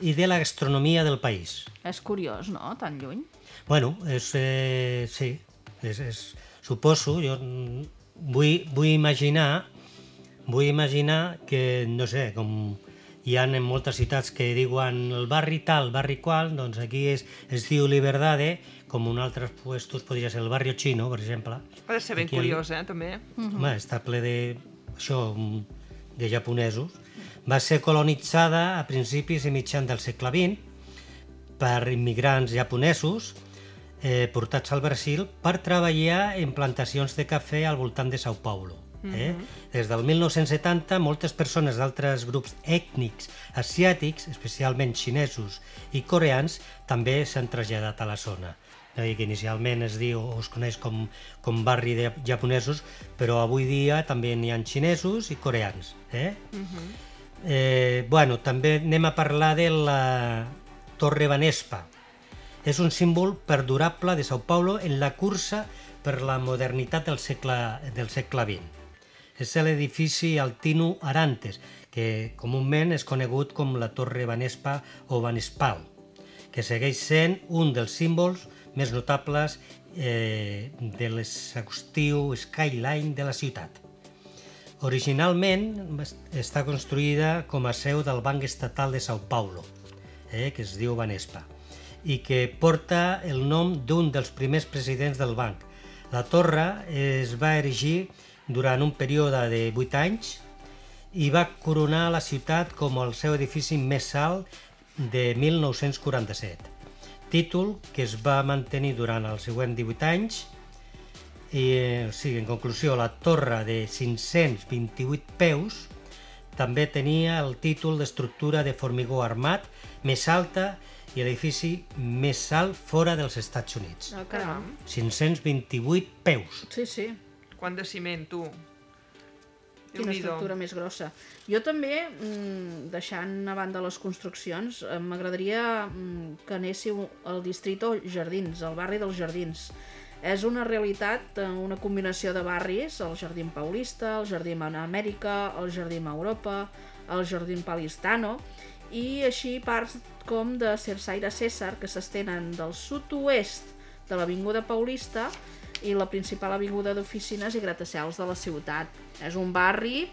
i de la gastronomia del país. És curiós, no?, tan lluny. Bueno, és, eh, sí, és, és, suposo, jo vull, vull imaginar vull imaginar que, no sé, com hi ha en moltes ciutats que diuen el barri tal, barri qual, doncs aquí és, es diu Liberdade, com en altres puestos podria ser el barri Chino, per exemple. Ha de ser ben Aquí el- curiós, eh, també. Home, està ple de, això, de japonesos. Va ser colonitzada a principis i mitjan del segle XX per immigrants japonesos eh, portats al Brasil per treballar en plantacions de cafè al voltant de Sao Paulo. Eh? Des del 1970, moltes persones d'altres grups ètnics asiàtics, especialment xinesos i coreans, també s'han traslladat a la zona. Que inicialment es diu o es coneix com, com barri de japonesos, però avui dia també n'hi ha xinesos i coreans. Eh? Eh, bueno, també anem a parlar de la Torre Banespa. És un símbol perdurable de Sao Paulo en la cursa per la modernitat del segle, del segle XX. És l'edifici Altino Arantes, que comúment és conegut com la Torre Banespa o Banespal, que segueix sent un dels símbols més notables eh, de l'exhaustiu skyline de la ciutat. Originalment es- està construïda com a seu del Banc Estatal de Sao Paulo, eh, que es diu Banespa, i que porta el nom d'un dels primers presidents del banc. La torre es va erigir durant un període de 8 anys i va coronar la ciutat com el seu edifici més alt de 1947, títol que es va mantenir durant els següents 18 anys i, o sigui, en conclusió, la torre de 528 peus també tenia el títol d'estructura de formigó armat més alta i l'edifici més alt fora dels Estats Units. Ah, caram. 528 peus. Sí, sí. Quant de ciment, tu. Quina estructura més grossa. Jo també, mm, deixant a banda les construccions, eh, m'agradaria mm, que anéssiu al distrito Jardins, al barri dels Jardins. És una realitat, eh, una combinació de barris, el Jardín Paulista, el Jardín Amèrica, el Jardín Europa, el Jardín Palistano, i així parts com de Cersaire César, que s'estenen del sud-oest de l'Avinguda Paulista i la principal avinguda d'oficines i gratacels de la ciutat. És un barri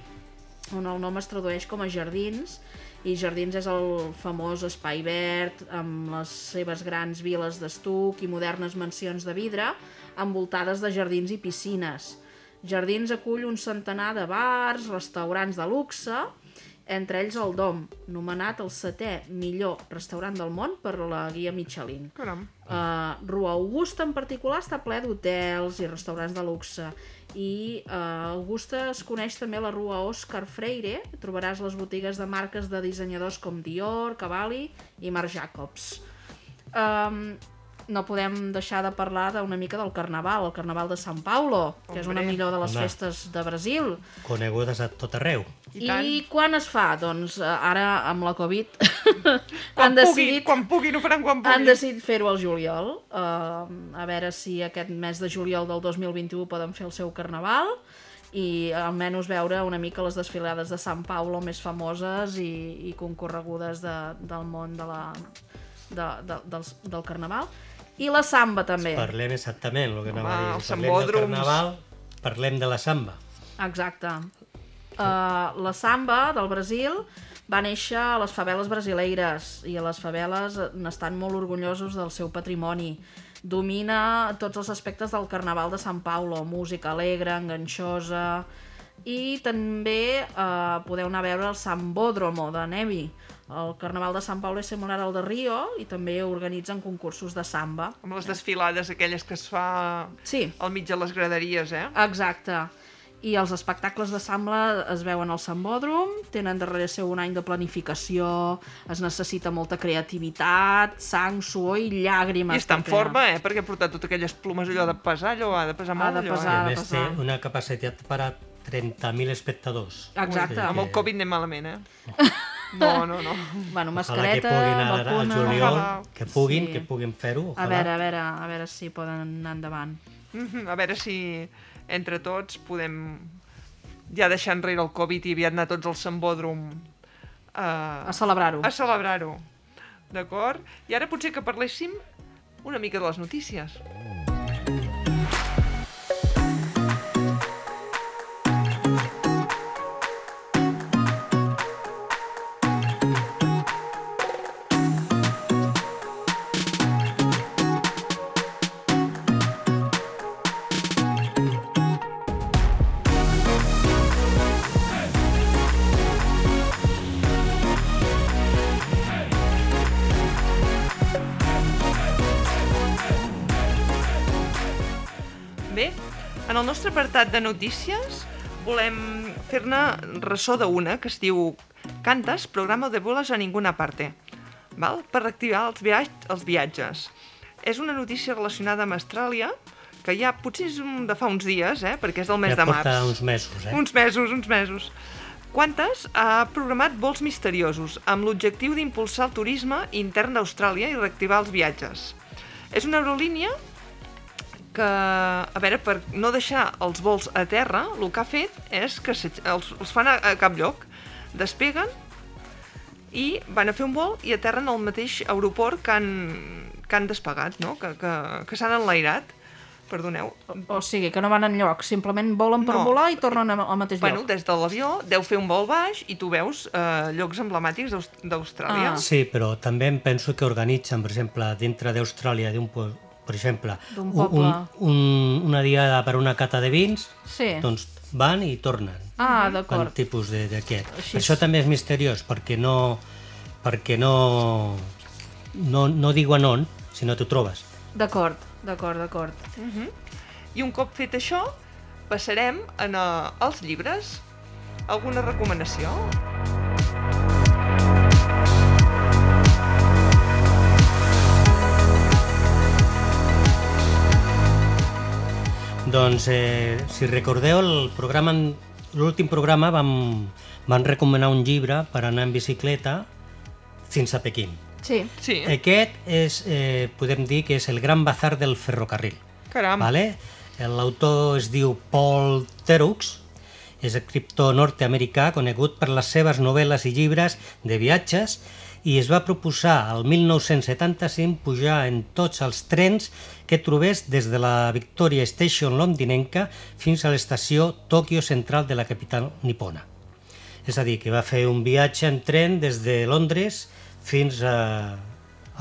on el nom es tradueix com a Jardins i Jardins és el famós espai verd amb les seves grans viles d'estuc i modernes mansions de vidre envoltades de jardins i piscines. Jardins acull un centenar de bars, restaurants de luxe, entre ells el Dom, nomenat el setè millor restaurant del món per la guia Michelin. Caram. Uh, Rua Augusta en particular està ple d'hotels i restaurants de luxe i uh, Augusta es coneix també la Rua Oscar Freire trobaràs les botigues de marques de dissenyadors com Dior, Cavalli i Marc Jacobs um, no podem deixar de parlar d'una mica del Carnaval, el Carnaval de San Paulo, que és una millor de les Home. festes de Brasil. Conegudes a tot arreu. I tant. I quan es fa? Doncs eh, ara amb la Covid Quan han pugui, decidit quan puguin, ho faran quan han puguin. decidit fer-ho al juliol, uh, a veure si aquest mes de juliol del 2021 poden fer el seu carnaval i almenys veure una mica les desfilades de Sant Paulo més famoses i, i concorregudes de, del món de la, de, de, del, del carnaval. I la samba també. Parlem exactament el que anava Home, a dir. els Parlem del carnaval, parlem de la samba. Exacte. Uh, la samba del Brasil va néixer a les faveles brasileires i a les faveles n'estan molt orgullosos del seu patrimoni. Domina tots els aspectes del Carnaval de Sant Paulo, música alegre, enganxosa... I també eh, podeu anar a veure el Sambódromo de Nevi. El Carnaval de Sant Paulo és similar al de Rio i també organitzen concursos de samba. Amb les desfilades aquelles que es fa Sí, al mig de les graderies, eh? Exacte. I els espectacles de samba es veuen al Sambòdrom, tenen darrere seu un any de planificació, es necessita molta creativitat, sang, suor i llàgrimes. I està en perquè- forma, eh? Perquè ha portat totes aquelles plomes allò de pesar, allò ha de pesar Ha molt, de allò, pesar. I eh? a de més té una capacitat per a 30.000 espectadors. Exacte. Vull Amb el Covid anem malament, eh? No, no, no. Bueno, Ojalà que mascareta, puguin ara al vacuna... juliol, Ojalà. que puguin, Sí. que puguin fer-ho. A veure, a veure, a veure si poden anar endavant. Mhm, A veure si entre tots podem ja deixar enrere el Covid i aviat anar tots al Sambòdrom a, A celebrar-ho. a celebrar-ho. D'acord? I ara potser que parléssim una mica de les notícies. En apartat de notícies volem fer-ne ressò d'una que es diu Cantes, programa de boles a ninguna parte, val? per reactivar els, viatge, els viatges. És una notícia relacionada amb Austràlia, que ja potser és un- de fa uns dies, eh? perquè és del mes ja de març. porta uns mesos, eh? Uns mesos, uns mesos. Qantas ha programat vols misteriosos amb l'objectiu d'impulsar el turisme intern d'Austràlia i reactivar els viatges. És una aerolínia que, a veure, per no deixar els vols a terra, el que ha fet és que se, els, els fan a, a cap lloc. Despeguen i van a fer un vol i aterren al mateix aeroport que han, que han despegat, no? que, que, que s'han enlairat. Perdoneu, O sigui, que no van enlloc, simplement volen per No. volar i tornen al mateix Bueno, lloc. des de l'avió deu fer un vol baix i tu veus eh, llocs emblemàtics d'Aus- d'Austràlia. Ah. Sí, però també em penso que organitzen, per exemple, dintre d'Austràlia, d'un per exemple, un, poble. un, una diada per una cata de vins, Sí. doncs van i tornen. Ah, d'acord. tipus de- d'aquest. Així Això també és misteriós, perquè no, perquè no, no, no diuen on, si no t'ho trobes. D'acord, d'acord, d'acord. I un cop fet això, passarem en, uh, als llibres. Alguna recomanació? Doncs, eh, si recordeu, el programa, l'últim programa vam, vam recomanar un llibre per anar en bicicleta fins a Pequín. Sí, Sí. Aquest és, eh, podem dir que és el gran bazar del ferrocarril. Caram. Vale? L'autor es diu Paul Terux, és escriptor nord-americà conegut per les seves novel·les i llibres de viatges i es va proposar al 1975 pujar en tots els trens que trobés des de la Victoria Station londinenca fins a l'estació Tòquio Central de la capital nipona. És a dir, que va fer un viatge en tren des de Londres fins a,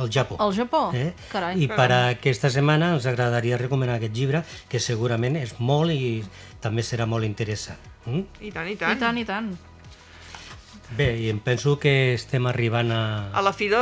al Japó. al Japó. Eh? Carai. I per a aquesta setmana ens agradaria recomanar aquest llibre, que segurament és molt i també serà molt interessant. Mm? I tant, i I tant. tant, i tant. Bé, i em penso que estem arribant a... A la fi de,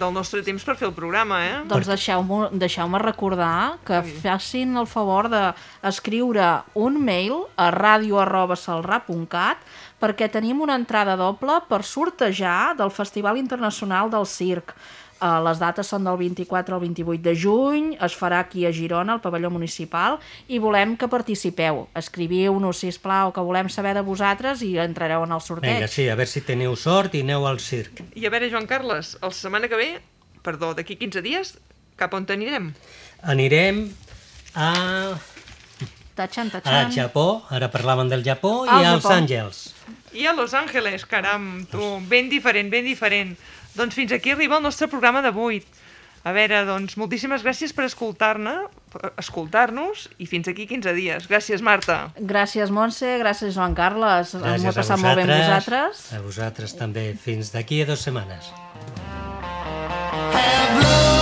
del nostre temps per fer el programa, eh? Doncs deixeu-me deixeu recordar que facin el favor d'escriure un mail a radio.salrà.cat perquè tenim una entrada doble per sortejar del Festival Internacional del Circ. Uh, les dates són del 24 al 28 de juny, es farà aquí a Girona, al pavelló municipal, i volem que participeu. Escriviu-nos, sisplau, que volem saber de vosaltres i entrareu en el sorteig. Vinga, sí, a veure si teniu sort i aneu al circ. I a veure, Joan Carles, la setmana que ve, perdó, d'aquí 15 dies, cap on t'anirem? Anirem a, Tachan, a tachan. Japó, ara parlàvem del Japó, Al i als. Àngels. I a Los Angeles, caram, tu, ben diferent, ben diferent. Doncs fins aquí arriba el nostre programa d'avui. A veure, doncs, moltíssimes gràcies per escoltar-ne, escoltar-nos, i fins aquí 15 dies. Gràcies, Marta. Gràcies, Montse, gràcies, Joan Carles. M'ho he Gràcies a passat molt bé amb vosaltres. vosaltres. A vosaltres també. Fins d'aquí a dues setmanes. Have love